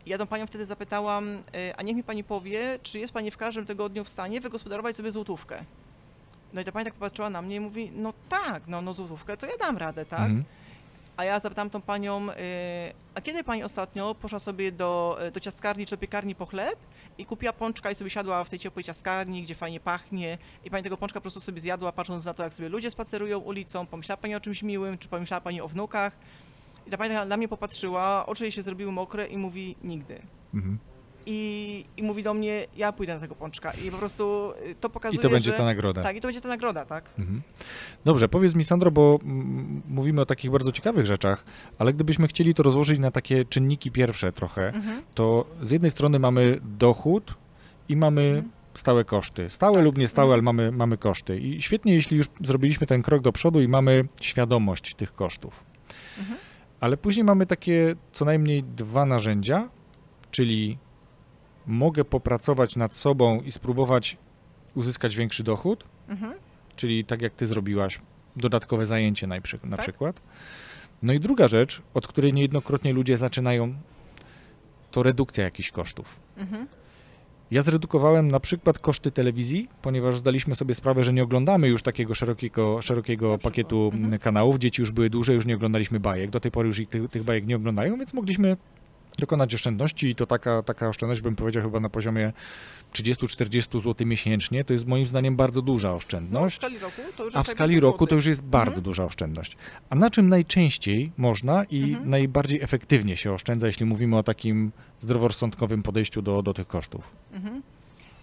I ja tą panią wtedy zapytałam, y, a niech mi pani powie, czy jest pani w każdym tygodniu w stanie wygospodarować sobie złotówkę? No i ta pani tak popatrzyła na mnie i mówi, no tak, no, no złotówkę to ja dam radę, tak? Mhm. A ja zapytałam tą panią, y, a kiedy pani ostatnio poszła sobie do, do ciastkarni czy piekarni po chleb i kupiła pączka i sobie siadła w tej ciepłej ciastkarni, gdzie fajnie pachnie i pani tego pączka po prostu sobie zjadła, patrząc na to, jak sobie ludzie spacerują ulicą, pomyślała pani o czymś miłym, czy pomyślała pani o wnukach. I ta pani na mnie popatrzyła, oczy jej się zrobiły mokre i mówi nigdy. Mhm. I, I mówi do mnie, ja pójdę na tego pączka. I po prostu y, to I pokazuje, to będzie że... ta nagroda. Tak, i to będzie ta nagroda, tak? Mhm. Dobrze, powiedz mi Sandro, bo mówimy o takich bardzo ciekawych rzeczach, ale gdybyśmy chcieli to rozłożyć na takie czynniki pierwsze trochę, Mhm. to z jednej strony mamy dochód i mamy Mhm. stałe koszty. Stałe Tak. lub niestałe, Mhm. ale mamy, mamy koszty. I świetnie, jeśli już zrobiliśmy ten krok do przodu i mamy świadomość tych kosztów. Mhm. Ale później mamy takie co najmniej dwa narzędzia, czyli mogę popracować nad sobą i spróbować uzyskać większy dochód, Mhm. czyli tak jak ty zrobiłaś, dodatkowe zajęcie na, przy, na Tak. przykład. No i druga rzecz, od której niejednokrotnie ludzie zaczynają, to redukcja jakichś kosztów. Mhm. Ja zredukowałem na przykład koszty telewizji, ponieważ zdaliśmy sobie sprawę, że nie oglądamy już takiego szerokiego, szerokiego przykład. pakietu Mhm. kanałów. Dzieci już były duże, już nie oglądaliśmy bajek. Do tej pory już ich, tych, tych bajek nie oglądają, więc mogliśmy dokonać oszczędności i to taka, taka oszczędność, bym powiedział, chyba na poziomie 30-40 zł miesięcznie. To jest moim zdaniem bardzo duża No, w oszczędność. skali roku to już A w skali 500 roku to już jest bardzo Mhm. duża oszczędność. A na czym najczęściej można i Mhm. najbardziej efektywnie się oszczędza, jeśli mówimy o takim zdroworozsądkowym podejściu do, do tych kosztów? Mhm.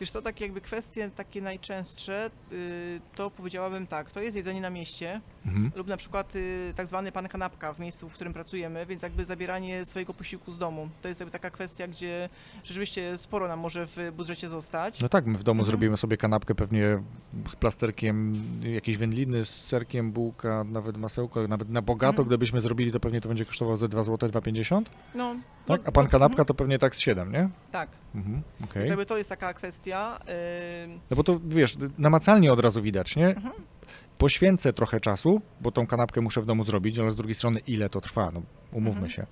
Wiesz co, takie jakby kwestie takie najczęstsze, y, to powiedziałabym tak, to jest jedzenie na mieście Mhm. lub na przykład y, tak zwany pan kanapka w miejscu, w którym pracujemy, więc jakby zabieranie swojego posiłku z domu. To jest jakby taka kwestia, gdzie rzeczywiście sporo nam może w budżecie zostać. No tak, my w domu Mhm. zrobimy sobie kanapkę pewnie z plasterkiem, jakieś wędliny, z serkiem, bułka, nawet masełko, nawet na bogato, Mhm. gdybyśmy zrobili, to pewnie to będzie kosztowało ze 2 zł, 2,50, No, tak? no, A pan no, kanapka mhm, to pewnie tak z 7, nie? Tak, Mhm, okej. więc jakby to jest taka kwestia. No bo to wiesz, namacalnie od razu widać, nie? Mhm. Poświęcę trochę czasu, bo tą kanapkę muszę w domu zrobić, ale z drugiej strony ile to trwa? No, umówmy Mhm. się.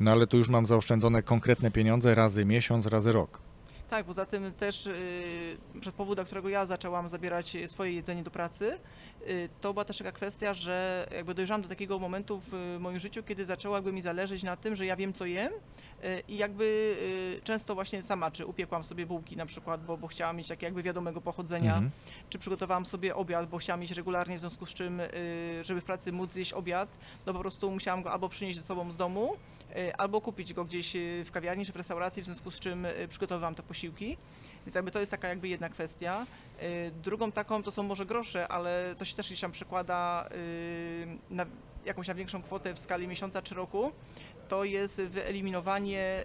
No ale tu już mam zaoszczędzone konkretne pieniądze razy miesiąc, razy rok. Tak, poza tym też yy, przed powód, dla którego ja zaczęłam zabierać swoje jedzenie do pracy, to była też taka kwestia, że jakby dojrzałam do takiego momentu w moim życiu, kiedy zaczęło jakby mi zależeć na tym, że ja wiem co jem yy, i jakby często właśnie sama, czy upiekłam sobie bułki na przykład, bo, bo chciałam mieć takie jakby wiadomego pochodzenia, Mhm. czy przygotowałam sobie obiad, bo chciałam mieć regularnie, w związku z czym, y, żeby w pracy móc zjeść obiad, no po prostu musiałam go albo przynieść ze sobą z domu, y, albo kupić go gdzieś y, w kawiarni czy w restauracji, w związku z czym y, przygotowywałam te posiłki. Więc jakby to jest taka jakby jedna kwestia. Y, Drugą taką to są może grosze, ale to się też gdzieś tam przekłada y, na jakąś tam większą kwotę w skali miesiąca czy roku. To jest wyeliminowanie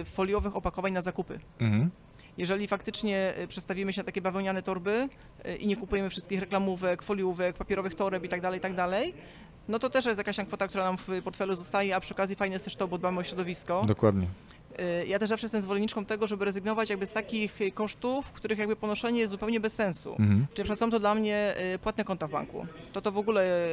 y, foliowych opakowań na zakupy. Mhm. Jeżeli faktycznie przestawimy się na takie bawełniane torby i nie kupujemy wszystkich reklamówek, foliówek, papierowych toreb i tak dalej, i tak dalej, no to też jest jakaś kwota, która nam w portfelu zostaje, a przy okazji fajne jest też to, bo dbamy o środowisko. Dokładnie. Y, Ja też zawsze jestem zwolenniczką tego, żeby rezygnować jakby z takich kosztów, których jakby ponoszenie jest zupełnie bez sensu. Mhm. Czyli są to dla mnie y, płatne konta w banku. To to w ogóle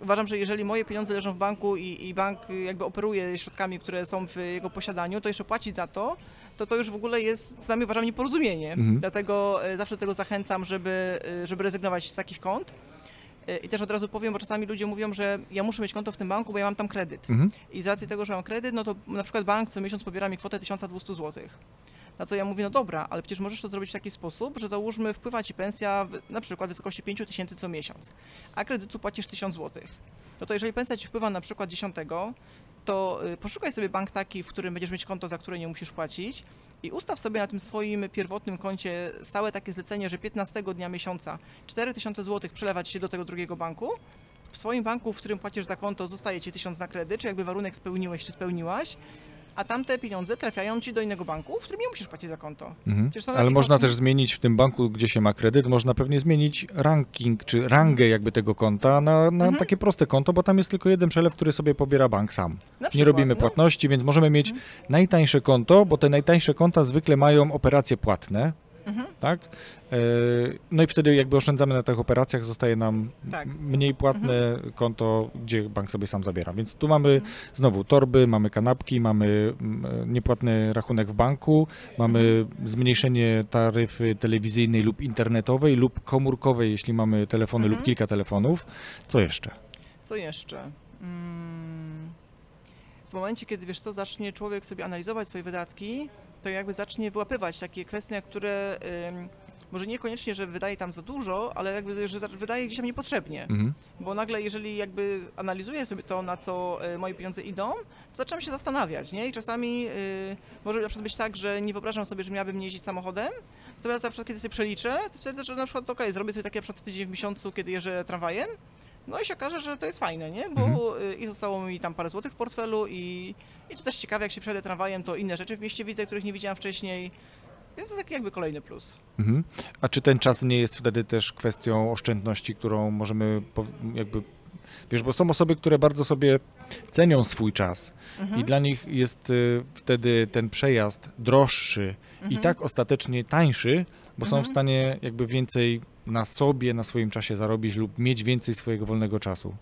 y, uważam, że jeżeli moje pieniądze leżą w banku i, i bank jakby operuje środkami, które są w jego posiadaniu, to jeszcze płacić za to, to to już w ogóle jest, co najmniej uważam, nieporozumienie. Mhm. Dlatego zawsze do tego zachęcam, żeby, żeby rezygnować z takich kont. Y, I też od razu powiem, bo czasami ludzie mówią, że ja muszę mieć konto w tym banku, bo ja mam tam kredyt. Mhm. I z racji tego, że mam kredyt, no to na przykład bank co miesiąc pobiera mi kwotę 1200 zł. Na co ja mówię, no dobra, ale przecież możesz to zrobić w taki sposób, że załóżmy wpływa ci pensja w, na przykład w wysokości 5000 co miesiąc, a kredytu płacisz 1000 zł. No to jeżeli pensja ci wpływa na przykład 10, to y, poszukaj sobie bank taki, w którym będziesz mieć konto, za które nie musisz płacić i ustaw sobie na tym swoim pierwotnym koncie stałe takie zlecenie, że 15 dnia miesiąca 4000 zł przelewać się do tego drugiego banku. W swoim banku, w którym płacisz za konto, zostaje ci 1000 na kredyt, czy jakby warunek spełniłeś, czy spełniłaś. A tamte pieniądze trafiają ci do innego banku, w którym nie musisz płacić za konto. Mhm. Ale można banki- też zmienić w tym banku, gdzie się ma kredyt, można pewnie zmienić ranking czy rangę jakby tego konta na, na Mhm. takie proste konto, bo tam jest tylko jeden przelew, który sobie pobiera bank sam. Na Nie przykład, robimy no. Mhm. płatności, więc możemy mieć najtańsze konto, bo te najtańsze konta zwykle mają operacje płatne, Mhm. tak? E, No i wtedy jakby oszczędzamy na tych operacjach, zostaje nam Tak. mniej płatne konto, gdzie bank sobie sam zabiera. Więc tu mamy Mhm. znowu torby, mamy kanapki, mamy mm, niepłatny rachunek w banku, mamy Mhm. zmniejszenie taryfy telewizyjnej lub internetowej lub komórkowej, jeśli mamy telefony Mhm. lub kilka telefonów. Co jeszcze? Co jeszcze? Mm, W momencie, kiedy wiesz co, zacznie człowiek sobie analizować swoje wydatki, to jakby zacznie wyłapywać takie kwestie, które może niekoniecznie, że wydaje tam za dużo, ale jakby, że wydaje gdzieś tam niepotrzebnie. Mhm. Bo nagle, jeżeli jakby analizuję sobie to, na co y, moje pieniądze idą, to zaczynam się zastanawiać, nie? I czasami y, może na przykład być tak, że nie wyobrażam sobie, że miałabym jeździć samochodem, natomiast na przykład kiedy sobie przeliczę, to stwierdzę, że na przykład okej, zrobię sobie takie na przykład tydzień w miesiącu, kiedy jeżdżę tramwajem, no i się okaże, że to jest fajne, nie? Bo Mhm. y, i zostało mi tam parę złotych w portfelu i, i to też ciekawe, jak się przejdę tramwajem, to inne rzeczy w mieście widzę, których nie widziałam wcześniej, więc to taki jakby kolejny plus. Mhm. A czy ten czas nie jest wtedy też kwestią oszczędności, którą możemy jakby. Wiesz, bo są osoby, które bardzo sobie cenią swój czas Mhm. i dla nich jest y, wtedy ten przejazd droższy i Mhm. tak ostatecznie tańszy, bo są w Mhm. stanie jakby więcej na sobie, na swoim czasie zarobić lub mieć więcej swojego wolnego czasu.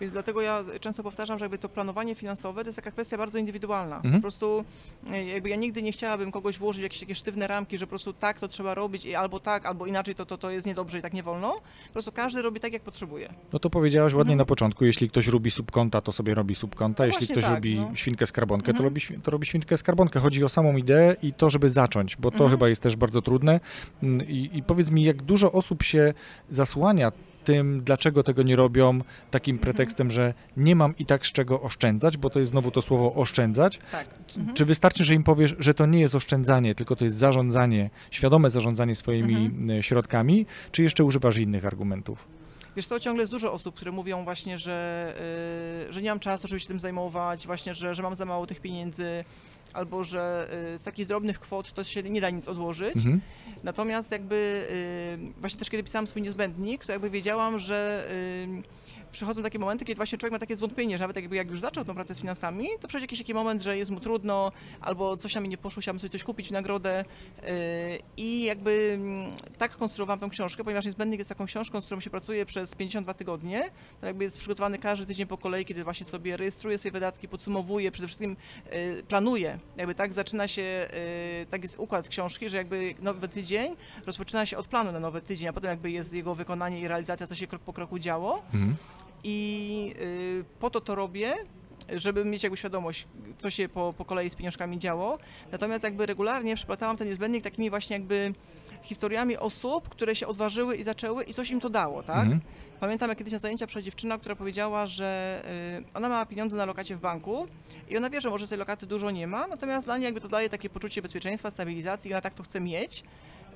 Więc dlatego ja często powtarzam, że jakby to planowanie finansowe to jest taka kwestia bardzo indywidualna. Mhm. Po prostu e, jakby ja nigdy nie chciałabym kogoś włożyć w jakieś takie sztywne ramki, że po prostu tak to trzeba robić i albo tak, albo inaczej to, to, to jest niedobrze i tak nie wolno. Po prostu każdy robi tak, jak potrzebuje. No to powiedziałaś ładnie Mhm. na początku, jeśli ktoś robi subkonta, to sobie robi subkonta, No jeśli ktoś tak, robi no. świnkę skarbonkę, to, Mhm. robi, świ- to robi świnkę skarbonkę. Chodzi o samą ideę i to, żeby zacząć, bo to Mhm. chyba jest też bardzo trudne. Mm, I, I powiedz mi, jak dużo osób się zasłania tym, dlaczego tego nie robią, takim pretekstem, że nie mam i tak z czego oszczędzać, bo to jest znowu to słowo oszczędzać. Tak. Mhm. Czy wystarczy, że im powiesz, że to nie jest oszczędzanie, tylko to jest zarządzanie, świadome zarządzanie swoimi Mhm. środkami, czy jeszcze używasz innych argumentów? Wiesz co, ciągle jest dużo osób, które mówią właśnie, że, y, że nie mam czasu, żeby się tym zajmować, właśnie, że, że mam za mało tych pieniędzy, albo że y, z takich drobnych kwot to się nie da nic odłożyć. Mhm. Natomiast jakby y, właśnie też kiedy pisałam swój niezbędnik, to jakby wiedziałam, że przychodzą takie momenty, kiedy właśnie człowiek ma takie zwątpienie, że nawet jakby jak już zaczął tą pracę z finansami, to przyjdzie jakiś taki moment, że jest mu trudno, albo coś tam mi nie poszło, chciałabym sobie coś kupić nagrodę. Y, i jakby mm, tak konstruowałam tą książkę, ponieważ niezbędnik jest taką książką, z którą się pracuje przez 52 tygodnie, jakby jest przygotowany każdy tydzień po kolei, kiedy właśnie sobie rejestruje swoje wydatki, podsumowuje, przede wszystkim y, planuje, jakby tak zaczyna się, tak jest układ książki, że jakby nowy tydzień rozpoczyna się od planu na nowy tydzień, a potem jakby jest jego wykonanie i realizacja, co się krok po kroku działo. Mhm. I y, po to to robię, żeby mieć jakby świadomość, co się po, po kolei z pieniążkami działo. Natomiast jakby regularnie przeplatałam ten niezbędnik takimi właśnie jakby historiami osób, które się odważyły i zaczęły i coś im to dało, tak? Mhm. Pamiętam, jak kiedyś na zajęcia przyszła dziewczyna, która powiedziała, że y, ona ma pieniądze na lokacie w banku i ona wie, że może tej lokaty dużo nie ma, natomiast dla niej jakby to daje takie poczucie bezpieczeństwa, stabilizacji i ona tak to chce mieć.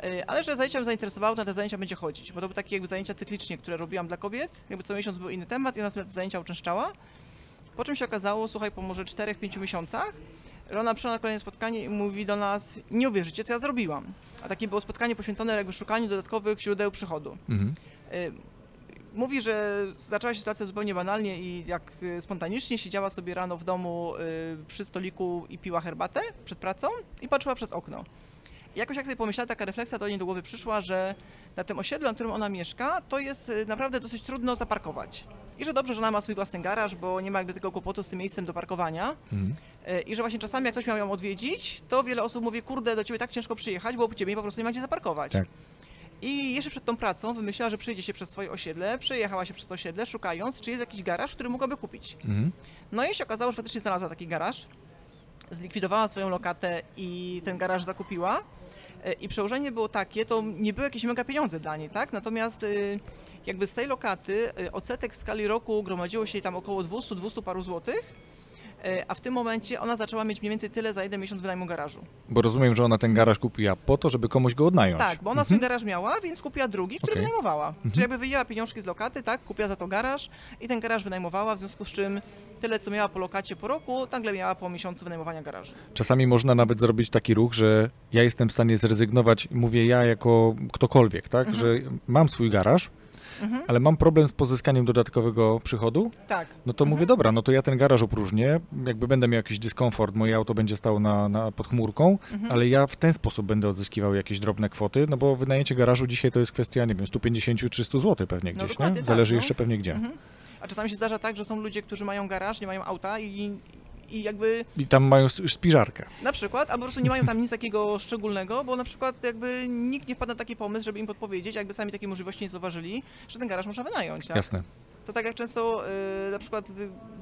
Y, Ale że zajęcia ją zainteresowało, to na te zajęcia będzie chodzić, bo to były takie jakby zajęcia cyklicznie, które robiłam dla kobiet. Jakby co miesiąc był inny temat i ona sobie te zajęcia uczęszczała. Po czym się okazało, słuchaj, po może 4-5 miesiącach, że ona przyszła na kolejne spotkanie i mówi do nas, nie uwierzycie, co ja zrobiłam. A takie było spotkanie poświęcone jakby szukaniu dodatkowych źródeł przychodu. Mhm. Y, Mówi, że zaczęła się sytuacja zupełnie banalnie i jak y, spontanicznie siedziała sobie rano w domu przy stoliku i piła herbatę przed pracą i patrzyła przez okno. Jakoś jak sobie pomyślała, taka refleksja do niej do głowy przyszła, że na tym osiedlu, na którym ona mieszka, to jest y, naprawdę dosyć trudno zaparkować. I że dobrze, że ona ma swój własny garaż, bo nie ma jakby tego kłopotu z tym miejscem do parkowania. Mhm. Y, I że właśnie czasami jak ktoś miał ją odwiedzić, to wiele osób mówi, kurde, do ciebie tak ciężko przyjechać, bo u ciebie po prostu nie ma gdzie zaparkować. Tak. I jeszcze przed tą pracą wymyśliła, że przyjdzie się przez swoje osiedle, przejechała się przez to osiedle, szukając, czy jest jakiś garaż, który mogłaby kupić. Mhm. No i się okazało, że faktycznie znalazła taki garaż, zlikwidowała swoją lokatę i ten garaż zakupiła. E, I przełożenie było takie, to nie były jakieś mega pieniądze dla niej, tak? Natomiast y, jakby z tej lokaty y, odsetek w skali roku gromadziło się tam około 200-200 paru złotych. E, a w tym momencie ona zaczęła mieć mniej więcej tyle za jeden miesiąc wynajmu garażu. Bo rozumiem, że ona ten garaż kupiła po to, żeby komuś go odnająć. Tak, bo ona swój garaż miała, więc kupiła drugi, który Okej. wynajmowała. Czyli jakby wyjęła pieniążki z lokaty, tak, kupiła za to garaż i ten garaż wynajmowała, w związku z czym tyle, co miała po lokacie po roku, nagle miała po miesiącu wynajmowania garażu. Czasami można nawet zrobić taki ruch, że ja jestem w stanie zrezygnować, mówię ja jako ktokolwiek, tak, Mhm. że mam swój garaż, ale mam problem z pozyskaniem dodatkowego przychodu, Tak. no to mówię, dobra, no to ja ten garaż opróżnię, jakby będę miał jakiś dyskomfort, moje auto będzie stało na, na, pod chmurką, Mhm. ale ja w ten sposób będę odzyskiwał jakieś drobne kwoty, no bo wynajęcie garażu dzisiaj to jest kwestia, nie wiem, 150-300 zł pewnie No gdzieś, dokładnie nie? tak, Zależy no. jeszcze pewnie gdzie. Mhm. A czasami się zdarza tak, że są ludzie, którzy mają garaż, nie mają auta i, i jakby I tam mają już spiżarkę. na przykład, albo po prostu nie mają tam nic takiego szczególnego, bo na przykład jakby nikt nie wpadł na taki pomysł, żeby im podpowiedzieć, jakby sami takiej możliwości nie zauważyli, że ten garaż można wynająć. Tak? Jasne. To tak jak często y, na przykład y,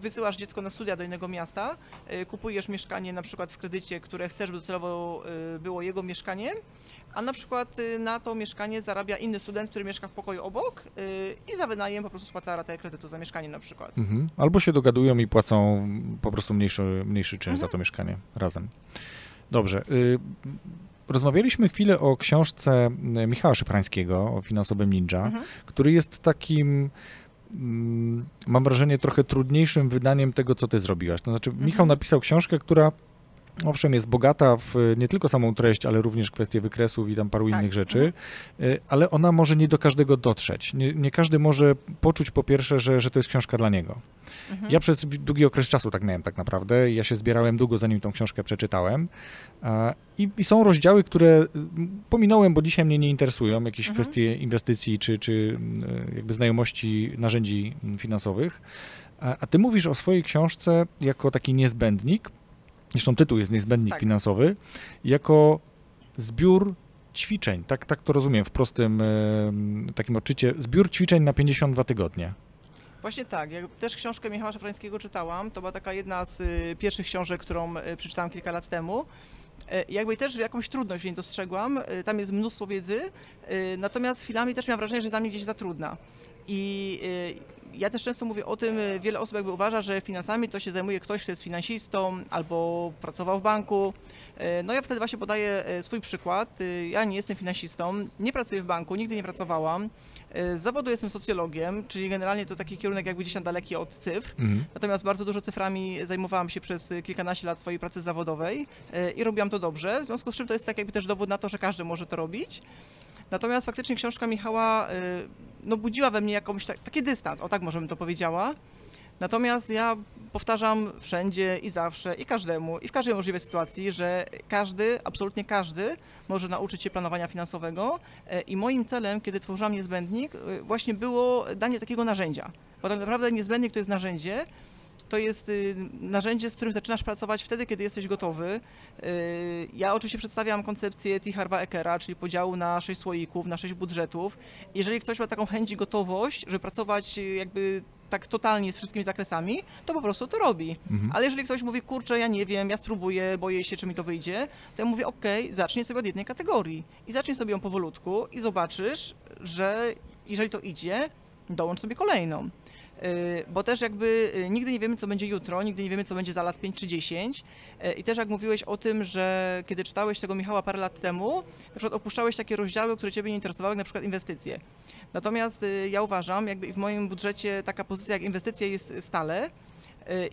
wysyłasz dziecko na studia do innego miasta, y, kupujesz mieszkanie na przykład w kredycie, które chcesz, by docelowo było jego mieszkaniem, a na przykład na to mieszkanie zarabia inny student, który mieszka w pokoju obok i za wynajem po prostu spłaca ratę kredytu za mieszkanie na przykład. Mhm. Albo się dogadują i płacą po prostu mniejszy, mniejszy czynsz Mhm. za to mieszkanie razem. Dobrze. Rozmawialiśmy chwilę o książce Michała Szyfrańskiego o finansowym ninja, Mhm. który jest takim mam wrażenie trochę trudniejszym wydaniem tego, co ty zrobiłaś. To znaczy, Michał Mhm. napisał książkę, która owszem jest bogata w nie tylko samą treść, ale również kwestie wykresów i tam paru Tak. innych rzeczy, y, ale ona może nie do każdego dotrzeć. Nie, nie każdy może poczuć po pierwsze, że, że to jest książka dla niego. Mhm. Ja przez długi okres czasu tak miałem tak naprawdę. Ja się zbierałem długo, zanim tą książkę przeczytałem. I, I są rozdziały, które pominąłem, bo dzisiaj mnie nie interesują, jakieś Mhm. kwestie inwestycji czy, czy mm, jakby znajomości narzędzi finansowych. A, a ty mówisz o swojej książce jako taki niezbędnik, zresztą tytuł jest Niezbędnik Tak. finansowy, jako zbiór ćwiczeń, tak, tak to rozumiem w prostym takim odczycie, zbiór ćwiczeń na 52 tygodnie. Właśnie tak. Ja też książkę Michała Szafrańskiego czytałam. To była taka jedna z y, pierwszych książek, którą y, przeczytałam kilka lat temu. E, Jakby też jakąś trudność w niej dostrzegłam. Y, Tam jest mnóstwo wiedzy, y, natomiast chwilami też miałam wrażenie, że za mnie gdzieś za trudna. I y, ja też często mówię o tym, y, wiele osób jakby uważa, że finansami to się zajmuje ktoś, kto jest finansistą albo pracował w banku. E, No ja wtedy właśnie podaję e, swój przykład. Ja nie jestem finansistą, nie pracuję w banku, nigdy nie pracowałam. E, Z zawodu jestem socjologiem, czyli generalnie to taki kierunek jakby gdzieś tam daleki od cyfr. Mhm. Natomiast bardzo dużo cyframi zajmowałam się przez kilkanaście lat swojej pracy zawodowej e, i robiłam to dobrze, w związku z czym to jest tak jakby też dowód na to, że każdy może to robić. Natomiast faktycznie książka Michała e, no, budziła we mnie jakąś ta, taki dystans, o tak może bym to powiedziała. Natomiast ja powtarzam wszędzie i zawsze i każdemu i w każdej możliwej sytuacji, że każdy, absolutnie każdy może nauczyć się planowania finansowego e, i moim celem, kiedy tworzyłam niezbędnik, e, właśnie było danie takiego narzędzia. Bo tak naprawdę niezbędnik to jest narzędzie, to jest y, narzędzie, z którym zaczynasz pracować wtedy, kiedy jesteś gotowy. Y, Ja oczywiście przedstawiam koncepcję T. Harva Eckera, czyli podziału na sześć słoików, na sześć budżetów. Jeżeli ktoś ma taką chęć i gotowość, żeby pracować y, jakby tak totalnie z wszystkimi zakresami, to po prostu to robi. Mhm. Ale jeżeli ktoś mówi, kurczę, ja nie wiem, ja spróbuję, boję się, czy mi to wyjdzie, to ja mówię, okej, zacznij sobie od jednej kategorii i zacznij sobie ją powolutku i zobaczysz, że jeżeli to idzie, dołącz sobie kolejną. Yy, Bo też jakby yy, nigdy nie wiemy, co będzie jutro, nigdy nie wiemy, co będzie za lat 5 czy 10. Yy, I też jak mówiłeś o tym, że kiedy czytałeś tego Michała parę lat temu, na przykład opuszczałeś takie rozdziały, które Ciebie nie interesowały, jak na przykład inwestycje. Natomiast y, ja uważam, jakby w moim budżecie taka pozycja jak inwestycje jest stale y,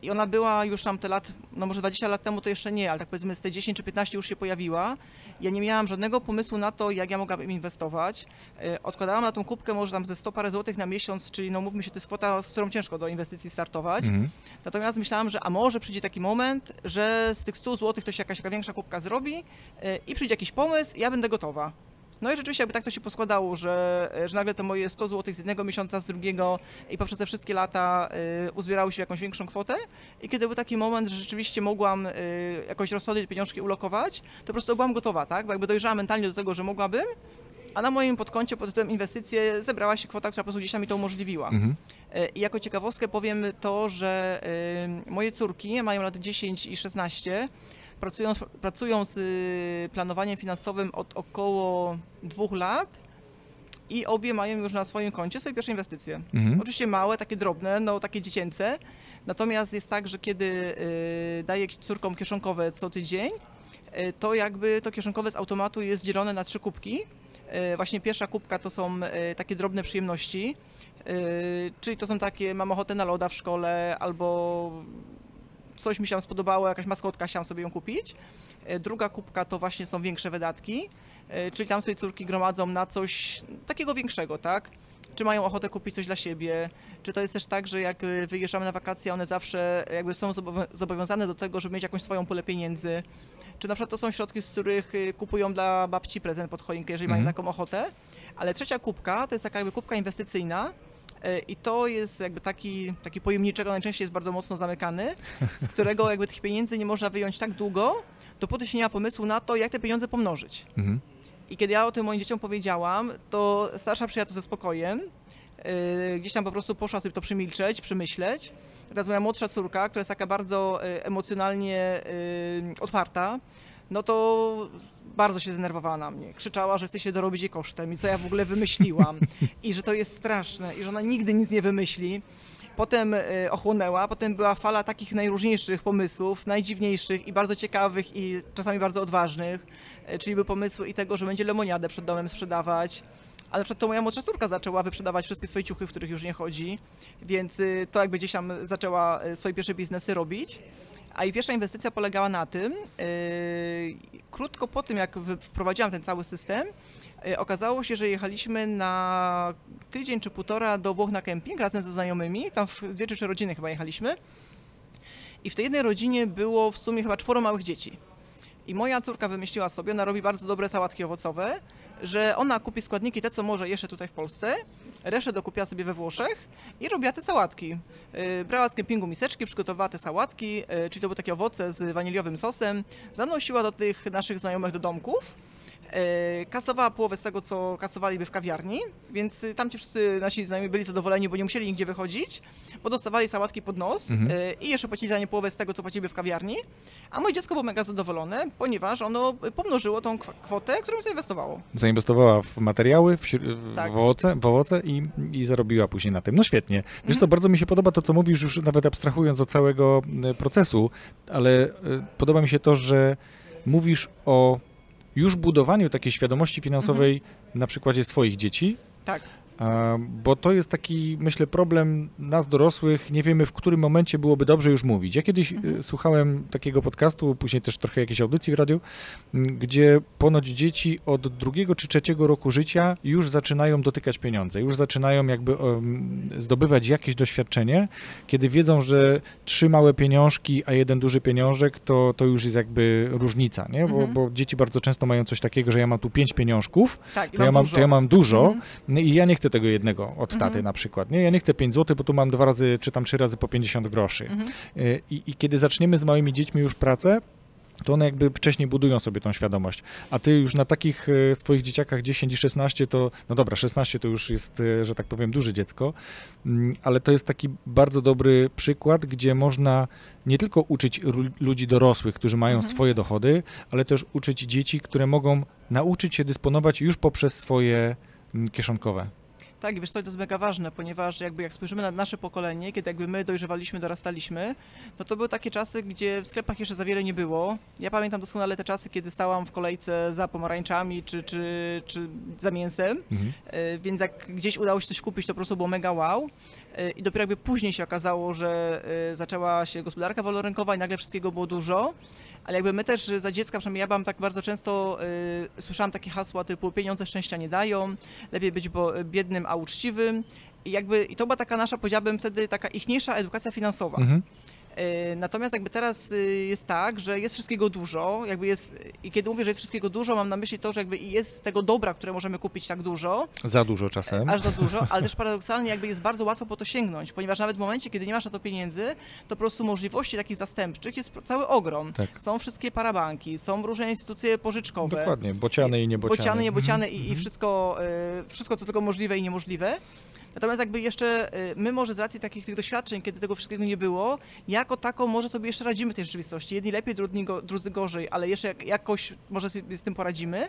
i ona była już tam te lat, no może 20 lat temu to jeszcze nie, ale tak powiedzmy z te 10 czy 15 już się pojawiła. Ja nie miałam żadnego pomysłu na to, jak ja mogłabym inwestować. Y, Odkładałam na tą kubkę może tam ze 100 parę złotych na miesiąc, czyli no mówmy się, to jest kwota, z którą ciężko do inwestycji startować. Mhm. Natomiast myślałam, że a może przyjdzie taki moment, że z tych 100 zł to się jakaś taka większa kubka zrobi y, i przyjdzie jakiś pomysł, ja będę gotowa. No i rzeczywiście jakby tak to się poskładało, że, że nagle te moje 100 zł z jednego miesiąca, z drugiego i poprzez te wszystkie lata y, uzbierały się w jakąś większą kwotę i kiedy był taki moment, że rzeczywiście mogłam y, jakoś rozsądnie te pieniążki ulokować, to po prostu byłam gotowa, tak? Bo jakby dojrzałam mentalnie do tego, że mogłabym, a na moim podkoncie pod tytułem inwestycje zebrała się kwota, która po prostu gdzieś mi to umożliwiła. Mhm. E, I jako ciekawostkę powiem to, że y, moje córki mają lat 10 i 16, pracują, pracują z y, planowaniem finansowym od około dwóch lat i obie mają już na swoim koncie swoje pierwsze inwestycje. Mhm. Oczywiście małe, takie drobne, no takie dziecięce. Natomiast jest tak, że kiedy y, daję córkom kieszonkowe co tydzień, y, to jakby to kieszonkowe z automatu jest dzielone na trzy kubki. Y, Właśnie pierwsza kubka to są takie drobne przyjemności, czyli to są takie, mam ochotę na loda w szkole albo coś mi się tam spodobało, jakaś maskotka, chciałam sobie ją kupić. E, Druga kubka to właśnie są większe wydatki, e, czyli tam sobie córki gromadzą na coś takiego większego, tak? Czy mają ochotę kupić coś dla siebie, czy to jest też tak, że jak e, wyjeżdżamy na wakacje, one zawsze jakby są zobowią- zobowiązane do tego, żeby mieć jakąś swoją pulę pieniędzy, czy na przykład to są środki, z których kupują dla babci prezent pod choinkę, jeżeli mają Mhm. taką ochotę. Ale trzecia kubka to jest taka jakby kubka inwestycyjna, I to jest jakby taki, taki pojemniczek, on najczęściej jest bardzo mocno zamykany, z którego jakby tych pieniędzy nie można wyjąć tak długo, dopóty się nie ma pomysłu na to, jak te pieniądze pomnożyć. Mhm. I kiedy ja o tym moim dzieciom powiedziałam, to starsza przyjęła to ze spokojem. Yy, Gdzieś tam po prostu poszła sobie to przemilczeć, przemyśleć. Teraz moja młodsza córka, która jest taka bardzo yy, emocjonalnie otwarta, no to bardzo się zdenerwowała na mnie. Krzyczała, że chce się dorobić jej kosztem i co ja w ogóle wymyśliłam i że to jest straszne i że ona nigdy nic nie wymyśli. Potem y, ochłonęła, potem była fala takich najróżniejszych pomysłów, najdziwniejszych i bardzo ciekawych i czasami bardzo odważnych, y, czyli były pomysły i tego, że będzie lemoniadę przed domem sprzedawać, ale przed to moja młodsza córka zaczęła wyprzedawać wszystkie swoje ciuchy, w których już nie chodzi, więc y, to jakby gdzieś tam zaczęła swoje pierwsze biznesy robić. A i pierwsza inwestycja polegała na tym, yy, krótko po tym jak wprowadziłam ten cały system, yy, okazało się, że jechaliśmy na tydzień czy półtora do Włoch na kemping razem ze znajomymi, tam w dwie czy trzy rodziny chyba jechaliśmy. I w tej jednej rodzinie było w sumie chyba czworo małych dzieci. I moja córka wymyśliła sobie, ona robi bardzo dobre sałatki owocowe, że ona kupi składniki te, co może jeszcze tutaj w Polsce, resztę dokupiła sobie we Włoszech i robiła te sałatki. Yy, Brała z kempingu miseczki, przygotowała te sałatki, yy, czyli to były takie owoce z waniliowym sosem, zanosiła do tych naszych znajomych do domków, kasowała połowę z tego, co kasowaliby w kawiarni, więc yy, tam ci wszyscy nasi znajomi byli zadowoleni, bo nie musieli nigdzie wychodzić, bo dostawali sałatki pod nos Mhm. yy, i jeszcze płacili za nie połowę z tego, co płaciliby w kawiarni, a moje dziecko było mega zadowolone, ponieważ ono pomnożyło tą kwotę, którą zainwestowało. Zainwestowała w materiały, w, Tak. w, owoce, w owoce i, i zarobiła później na tym. No świetnie. Wiesz Mhm. co, bardzo mi się podoba to, co mówisz, już nawet abstrahując od całego e, procesu, ale e, podoba mi się to, że mówisz o już budowaniu takiej świadomości finansowej Mhm. na przykładzie swoich dzieci, Tak. Bo to jest taki, myślę, problem nas dorosłych. Nie wiemy, w którym momencie byłoby dobrze już mówić. Ja kiedyś Mhm. e, słuchałem takiego podcastu, później też trochę jakiejś audycji w radiu, gdzie ponoć dzieci od drugiego czy trzeciego roku życia już zaczynają dotykać pieniądze, już zaczynają jakby zdobywać jakieś doświadczenie, kiedy wiedzą, że trzy małe pieniążki, a jeden duży pieniążek, to, to już jest jakby różnica, nie? Bo, Mhm. bo dzieci bardzo często mają coś takiego, że ja mam tu pięć pieniążków, Tak, to ja, mam, dużo. to ja mam dużo Mhm. i ja nie chcę tego jednego od taty Mhm. na przykład, nie? Ja nie chcę 5 zł, bo tu mam dwa razy, czy tam trzy razy po 50 groszy. Mhm. Y, I, I kiedy zaczniemy z małymi dziećmi już pracę, to one jakby wcześniej budują sobie tą świadomość. A ty już na takich e, swoich dzieciakach 10 i 16 to, no dobra, 16 to już jest, e, że tak powiem, duże dziecko, Mm, ale to jest taki bardzo dobry przykład, gdzie można nie tylko uczyć ludzi dorosłych, którzy mają Mhm. swoje dochody, ale też uczyć dzieci, które mogą nauczyć się dysponować już poprzez swoje mm, kieszonkowe. Tak, i wiesz co, to jest mega ważne, ponieważ jakby jak spojrzymy na nasze pokolenie, kiedy jakby my dojrzewaliśmy, dorastaliśmy, no to były takie czasy, gdzie w sklepach jeszcze za wiele nie było. Ja pamiętam doskonale te czasy, kiedy stałam w kolejce za pomarańczami czy, czy, czy za mięsem, Mhm. E, więc jak gdzieś udało się coś kupić, to po prostu było mega wow. E, I dopiero jakby później się okazało, że e, zaczęła się gospodarka wolnorynkowa i nagle wszystkiego było dużo. Ale jakby my też za dziecka, przynajmniej ja byłam tak bardzo często, y, słyszałam takie hasła typu pieniądze szczęścia nie dają, lepiej być bo, biednym, a uczciwym. I jakby, i to była taka nasza, powiedziałabym wtedy, taka ichniejsza edukacja finansowa. Mhm. Y, Natomiast jakby teraz y, jest tak, że jest wszystkiego dużo, jakby jest, i kiedy mówię, że jest wszystkiego dużo, mam na myśli to, że jakby jest tego dobra, które możemy kupić tak dużo, Za dużo czasem. aż za dużo, ale też paradoksalnie jakby jest bardzo łatwo po to sięgnąć, ponieważ nawet w momencie, kiedy nie masz na to pieniędzy, to po prostu możliwości takich zastępczych jest cały ogrom. Tak. Są wszystkie parabanki, są różne instytucje pożyczkowe. Dokładnie, bociany i niebociany. Bociany, niebociany i, i Mhm. wszystko, y, wszystko, co tylko możliwe i niemożliwe. Natomiast jakby jeszcze y, my może z racji takich tych doświadczeń, kiedy tego wszystkiego nie było, jako taką może sobie jeszcze radzimy w tej rzeczywistości. Jedni lepiej, drudzy, go, drudzy gorzej, ale jeszcze jak, jakoś może sobie z tym poradzimy.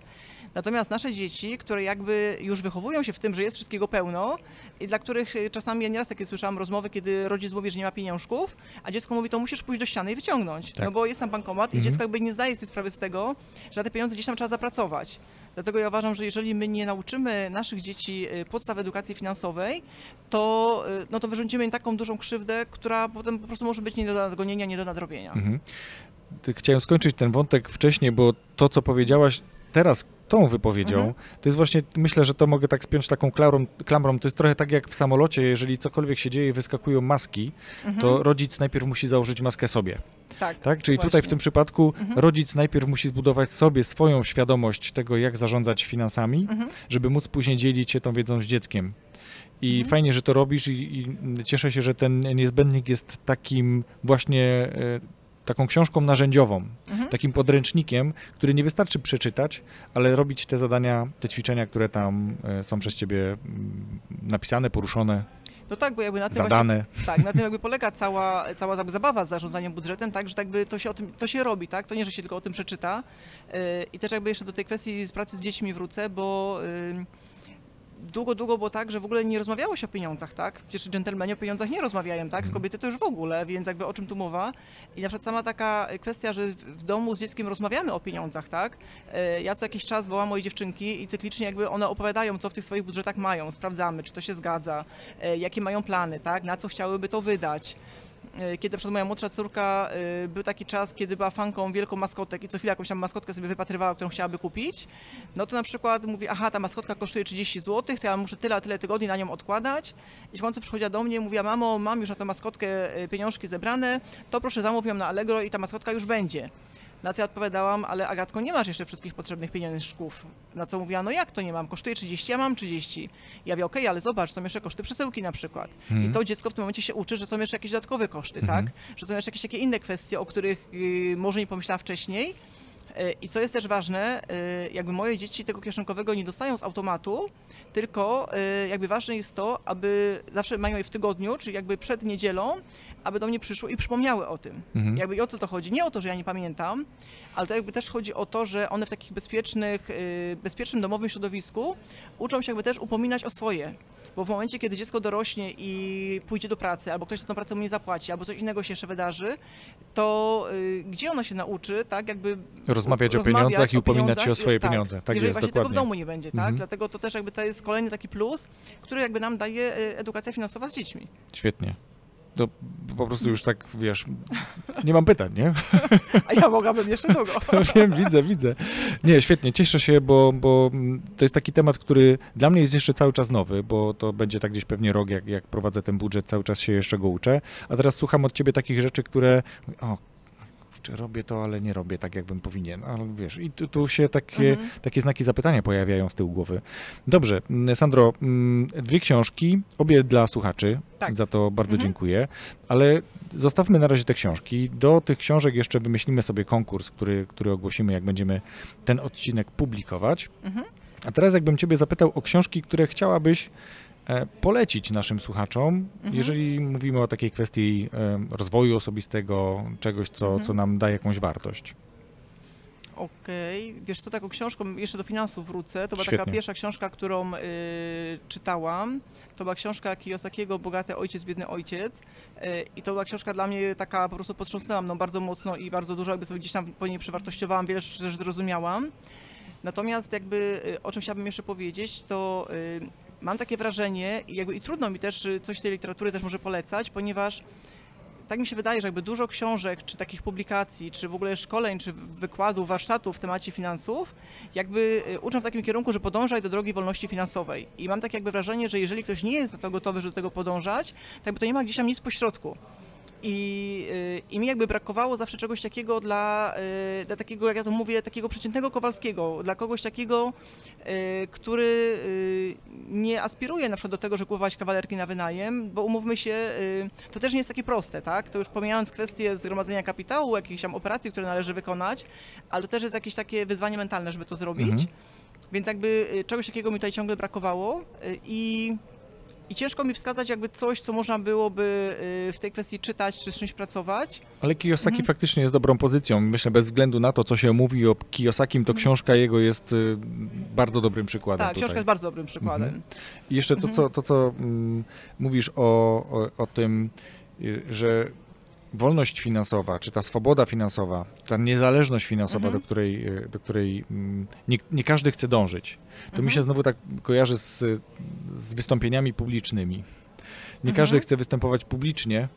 Natomiast nasze dzieci, które jakby już wychowują się w tym, że jest wszystkiego pełno i dla których y, czasami, ja nieraz takie słyszałam rozmowy, kiedy rodzic mówi, że nie ma pieniążków, a dziecko mówi, to musisz pójść do ściany i wyciągnąć, Tak. no bo jest tam bankomat i Mhm. dziecko jakby nie zdaje sobie sprawy z tego, że na te pieniądze gdzieś tam trzeba zapracować. Dlatego ja uważam, że jeżeli my nie nauczymy naszych dzieci y, podstaw edukacji finansowej, to, y, no to wyrządzimy im taką dużą krzywdę, która potem po prostu może być nie do nadgonienia, nie do nadrobienia. Mhm. Chciałem skończyć ten wątek wcześniej, bo to, co powiedziałaś teraz tą wypowiedzią, Mhm. to jest właśnie, myślę, że to mogę tak spiąć taką klamrą, klamrą, to jest trochę tak jak w samolocie, jeżeli cokolwiek się dzieje i wyskakują maski, Mhm. to rodzic najpierw musi założyć maskę sobie, tak. tak? Czyli tutaj w Właśnie. tym przypadku Mhm. rodzic najpierw musi zbudować sobie swoją świadomość tego, jak zarządzać finansami, Mhm. żeby móc później dzielić się tą wiedzą z dzieckiem. I Mhm. fajnie, że to robisz i, i cieszę się, że ten niezbędnik jest takim właśnie e, taką książką narzędziową, Mhm. takim podręcznikiem, który nie wystarczy przeczytać, ale robić te zadania, te ćwiczenia, które tam e, są przez ciebie mm, napisane, poruszone, No tak, bo jakby na tym właśnie zadane. Tak, na tym jakby polega cała, cała zabawa z zarządzaniem budżetem, tak, że tak jakby to się, o tym, to się robi, tak, to nie, że się tylko o tym przeczyta. Yy, I też jakby jeszcze do tej kwestii z pracy z dziećmi wrócę, bo yy, długo, długo było tak, że w ogóle nie rozmawiało się o pieniądzach, tak? Przecież dżentelmeni o pieniądzach nie rozmawiają, tak? Mhm. Kobiety to już w ogóle, więc jakby o czym tu mowa. I na przykład sama taka kwestia, że w domu z dzieckiem rozmawiamy o pieniądzach, tak? Yy, Ja co jakiś czas wołam moje dziewczynki i cyklicznie jakby one opowiadają, co w tych swoich budżetach mają, sprawdzamy, czy to się zgadza, e, jakie mają plany, tak? Na co chciałyby to wydać. E, Kiedy przykład moja młodsza córka, e, był taki czas, kiedy była fanką wielką maskotek i co chwilę jakąś tam maskotkę sobie wypatrywała, którą chciałaby kupić, no to na przykład mówi, aha, ta maskotka kosztuje 30 zł, to ja muszę tyle, tyle tygodni na nią odkładać. I w końcu przychodziła do mnie i mówiła, mamo, mam już na tę maskotkę e, pieniążki zebrane, to proszę zamów ją na Allegro i ta maskotka już będzie. Na co ja odpowiadałam, ale Agatko, nie masz jeszcze wszystkich potrzebnych pieniążków. Na co mówiła, no jak to nie mam? Kosztuje 30, ja mam 30. Ja mówię, okej, ale zobacz, są jeszcze koszty przesyłki na przykład. Mhm. I to dziecko w tym momencie się uczy, że są jeszcze jakieś dodatkowe koszty, Mhm. tak? Że są jeszcze jakieś takie inne kwestie, o których y, może nie pomyślała wcześniej. Y, I co jest też ważne, y, jakby moje dzieci tego kieszonkowego nie dostają z automatu, tylko y, jakby ważne jest to, aby zawsze mają je w tygodniu, czyli jakby przed niedzielą, aby do mnie przyszły i przypomniały o tym. Mhm. Jakby i o co to chodzi? Nie o to, że ja nie pamiętam, ale to jakby też chodzi o to, że one w takich bezpiecznych, y, bezpiecznym domowym środowisku uczą się jakby też upominać o swoje. Bo w momencie, kiedy dziecko dorośnie i pójdzie do pracy, albo ktoś za tą pracę mu nie zapłaci, albo coś innego się jeszcze wydarzy, to y, gdzie ono się nauczy, tak, jakby Rozmawiać o rozmawiać pieniądzach i upominać pieniądzach się o swoje tak, pieniądze. Tak jeżeli jest, właśnie dokładnie. tego w domu nie będzie, tak? Mhm. Dlatego to też jakby to jest kolejny taki plus, który jakby nam daje y, edukacja finansowa z dziećmi. Świetnie. To po prostu już tak, wiesz, nie mam pytań, nie? A ja mogłabym jeszcze długo. Wiem, widzę, widzę. Nie, świetnie, cieszę się, bo, bo to jest taki temat, który dla mnie jest jeszcze cały czas nowy, bo to będzie tak gdzieś pewnie rok, jak, jak prowadzę ten budżet, cały czas się jeszcze go uczę. A teraz słucham od ciebie takich rzeczy, które. O, kurczę, robię to, ale nie robię tak, jakbym powinien. Ale wiesz, i tu, tu się takie, Mhm. takie znaki zapytania pojawiają z tyłu głowy. Dobrze, mm, Sandro, mm, dwie książki, obie dla słuchaczy. Tak. Za to bardzo Mhm. dziękuję. Ale zostawmy na razie te książki. Do tych książek jeszcze wymyślimy sobie konkurs, który, który ogłosimy, jak będziemy ten odcinek publikować. Mhm. A teraz jakbym ciebie zapytał o książki, które chciałabyś polecić naszym słuchaczom, Mhm. jeżeli mówimy o takiej kwestii e, rozwoju osobistego, czegoś, co, Mhm. co nam da jakąś wartość. Okej, wiesz co, taką książką, jeszcze do finansów wrócę, to była Świetnie. taka pierwsza książka, którą y, czytałam, to była książka Kiyosakiego Bogaty Ojciec, Biedny Ojciec y, i to była książka dla mnie taka, po prostu potrząsnęła mną bardzo mocno i bardzo dużo jakby sobie gdzieś tam po niej przewartościowałam, wiele rzeczy też zrozumiałam. Natomiast jakby, y, o czym chciałabym jeszcze powiedzieć, to y, mam takie wrażenie i jakby i trudno mi też y, coś z tej literatury też może polecać, ponieważ tak mi się wydaje, że jakby dużo książek, czy takich publikacji, czy w ogóle szkoleń, czy wykładów, warsztatów w temacie finansów, jakby y, uczą w takim kierunku, że podążaj do drogi wolności finansowej. I mam takie jakby wrażenie, że jeżeli ktoś nie jest na to gotowy, żeby do tego podążać, to jakby to nie ma gdzieś tam nic pośrodku. I, y, I mi jakby brakowało zawsze czegoś takiego dla, y, dla takiego, jak ja to mówię, takiego przeciętnego Kowalskiego, dla kogoś takiego, y, który nie aspiruje na przykład do tego, żeby kupować kawalerki na wynajem, bo umówmy się, to też nie jest takie proste, tak? To już pomijając kwestię zgromadzenia kapitału, jakichś tam operacji, które należy wykonać, ale to też jest jakieś takie wyzwanie mentalne, żeby to zrobić. Mhm. Więc jakby czegoś takiego mi tutaj ciągle brakowało i I ciężko mi wskazać jakby coś, co można byłoby y, w tej kwestii czytać czy z czymś pracować. Ale Kiyosaki Mhm. faktycznie jest dobrą pozycją. Myślę, bez względu na to, co się mówi o Kiyosakim, to Mhm. książka jego jest y, bardzo dobrym przykładem Tak, tutaj. książka jest bardzo dobrym przykładem. Mhm. I jeszcze to, Mhm. co, to, co mm, mówisz o, o, o tym, y, że wolność finansowa, czy ta swoboda finansowa, ta niezależność finansowa, Mhm. do której, y, do której mm, nie, nie każdy chce dążyć, to mi Mhm. się znowu tak kojarzy z, z wystąpieniami publicznymi. Nie Mhm. każdy chce występować publicznie,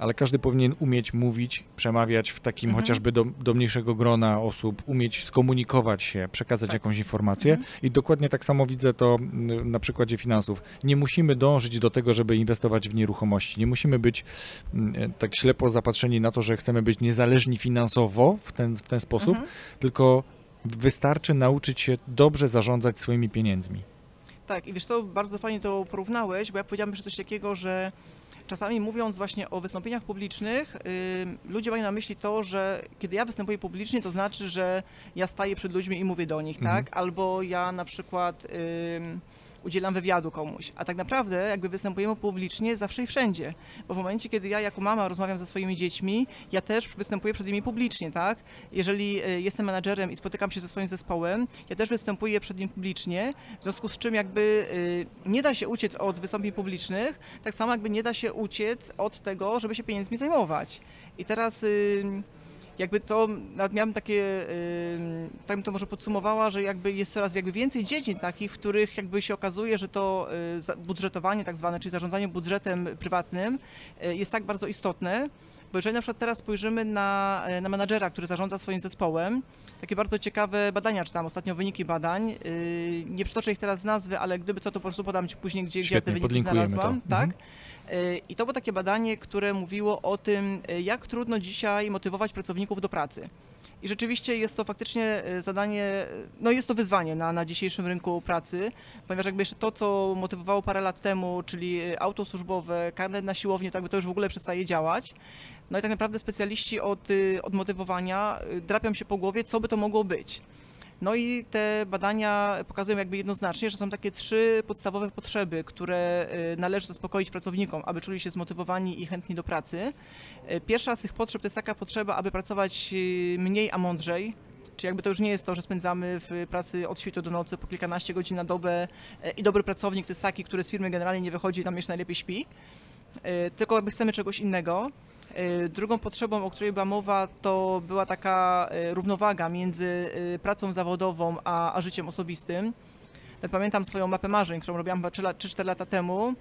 ale każdy powinien umieć mówić, przemawiać w takim Mhm. chociażby do, do mniejszego grona osób, umieć skomunikować się, przekazać Tak. jakąś informację. Mhm. I dokładnie tak samo widzę to mm, na przykładzie finansów. Nie musimy dążyć do tego, żeby inwestować w nieruchomości. Nie musimy być mm, tak ślepo zapatrzeni na to, że chcemy być niezależni finansowo w ten, w ten sposób, Mhm. tylko wystarczy nauczyć się dobrze zarządzać swoimi pieniędzmi. Tak, i wiesz co, bardzo fajnie to porównałeś, bo ja powiedziałam jeszcze coś takiego, że czasami mówiąc właśnie o wystąpieniach publicznych, y, ludzie mają na myśli to, że kiedy ja występuję publicznie, to znaczy, że ja staję przed ludźmi i mówię do nich, Mhm. tak? Albo ja na przykład ym, udzielam wywiadu komuś. A tak naprawdę jakby występujemy publicznie zawsze i wszędzie. Bo w momencie, kiedy ja jako mama rozmawiam ze swoimi dziećmi, ja też występuję przed nimi publicznie, tak? Jeżeli y, jestem menadżerem i spotykam się ze swoim zespołem, ja też występuję przed nim publicznie, w związku z czym jakby y, nie da się uciec od wystąpień publicznych, tak samo jakby nie da się uciec od tego, żeby się pieniędzmi zajmować. I teraz jakby to, nawet miałam takie, y, tak bym to może podsumowała, że jakby jest coraz jakby więcej dziedzin takich, w których jakby się okazuje, że to y, budżetowanie tak zwane, czyli zarządzanie budżetem prywatnym y, jest tak bardzo istotne, bo jeżeli na przykład teraz spojrzymy na, y, na menadżera, który zarządza swoim zespołem, takie bardzo ciekawe badania czytam, ostatnio wyniki badań, y, nie przytoczę ich teraz z nazwy, ale gdyby co, to po prostu podam Ci później, gdzie, gdzie ja te wyniki znalazłam. to. Tak? Mhm. I to było takie badanie, które mówiło o tym, y, jak trudno dzisiaj motywować pracowników do pracy. I rzeczywiście jest to faktycznie y, zadanie, y, no jest to wyzwanie na, na dzisiejszym rynku pracy, ponieważ jakby jeszcze to, co motywowało parę lat temu, czyli y, auto służbowe, karnet na siłownię, to jakby to już w ogóle przestaje działać. No i tak naprawdę specjaliści od, od motywowania drapią się po głowie, co by to mogło być. No i te badania pokazują jakby jednoznacznie, że są takie trzy podstawowe potrzeby, które y, należy zaspokoić pracownikom, aby czuli się zmotywowani i chętni do pracy. Y, Pierwsza z tych potrzeb to jest taka potrzeba, aby pracować y, mniej, a mądrzej. Czyli jakby to już nie jest to, że spędzamy w pracy od świtu do nocy po kilkanaście godzin na dobę i dobry pracownik to jest taki, który z firmy generalnie nie wychodzi i tam jeszcze najlepiej śpi. Tylko jakby chcemy czegoś innego. Y, Drugą potrzebą, o której była mowa, to była taka y, równowaga między y, pracą zawodową a, a życiem osobistym. Pamiętam swoją mapę marzeń, którą robiłam chyba 3-4 lata temu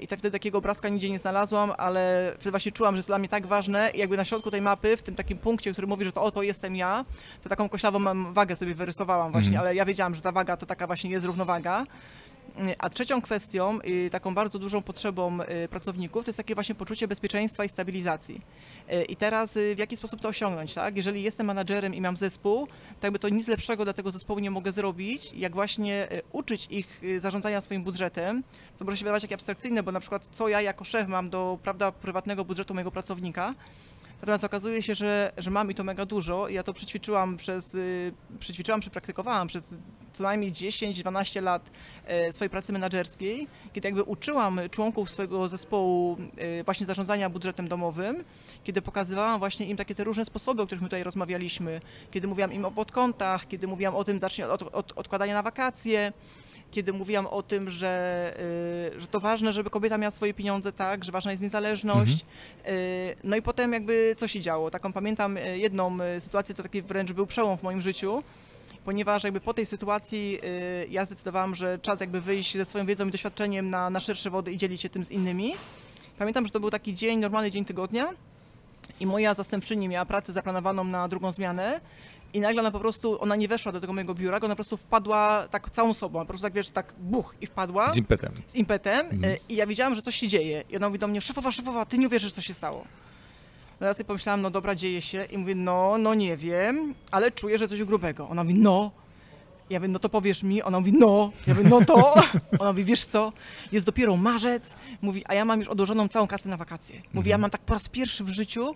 i tak wtedy takiego obrazka nigdzie nie znalazłam, ale wtedy właśnie czułam, że jest dla mnie tak ważne i jakby na środku tej mapy, w tym takim punkcie, który mówi, że to oto jestem ja, to taką koślawą mam wagę sobie wyrysowałam właśnie, Mhm. ale ja wiedziałam, że ta waga to taka właśnie jest równowaga. A trzecią kwestią, taką bardzo dużą potrzebą y, pracowników, to jest takie właśnie poczucie bezpieczeństwa i stabilizacji. Y, I teraz y, w jaki sposób to osiągnąć, tak? Jeżeli jestem menadżerem i mam zespół, to jakby to nic lepszego dla tego zespołu nie mogę zrobić, jak właśnie uczyć ich zarządzania swoim budżetem, co może się wydawać takie abstrakcyjne, bo na przykład co ja jako szef mam do prawda, prywatnego budżetu mojego pracownika, Natomiast okazuje się, że, że mam i to mega dużo. Ja to przećwiczyłam przez, przećwiczyłam, przepraktykowałam przez co najmniej 10-12 lat e, swojej pracy menedżerskiej, kiedy jakby uczyłam członków swojego zespołu e, właśnie zarządzania budżetem domowym, kiedy pokazywałam właśnie im takie te różne sposoby, o których my tutaj rozmawialiśmy, kiedy mówiłam im o podkątach, kiedy mówiłam o tym, zacznij od, od odkładania na wakacje, kiedy mówiłam o tym, że, y, że to ważne, żeby kobieta miała swoje pieniądze, tak, że ważna jest niezależność. Y, No i potem jakby co się działo. Taką pamiętam jedną sytuację, to taki wręcz był przełom w moim życiu, ponieważ jakby po tej sytuacji y, ja zdecydowałam, że czas jakby wyjść ze swoją wiedzą i doświadczeniem na, na szersze wody i dzielić się tym z innymi. Pamiętam, że to był taki dzień, normalny dzień tygodnia i moja zastępczyni miała pracę zaplanowaną na drugą zmianę i nagle ona po prostu, ona nie weszła do tego mojego biura, ona po prostu wpadła tak całą sobą, po prostu tak wiesz, tak buch i wpadła Z impetem. z impetem Mhm. y, i ja wiedziałam, że coś się dzieje. I ona mówi do mnie, szefowa, szefowa, ty nie uwierzysz, co się stało. No ja sobie pomyślałam, no dobra, dzieje się i mówię, no, no nie wiem, ale czuję, że coś grubego. Ona mówi, no. Ja mówię, no to powiesz mi. Ona mówi, no. Ja mówię, no to. Ona mówi, wiesz co, jest dopiero marzec. Mówi, a ja mam już odłożoną całą kasę na wakacje. Mówi, ja mam tak po raz pierwszy w życiu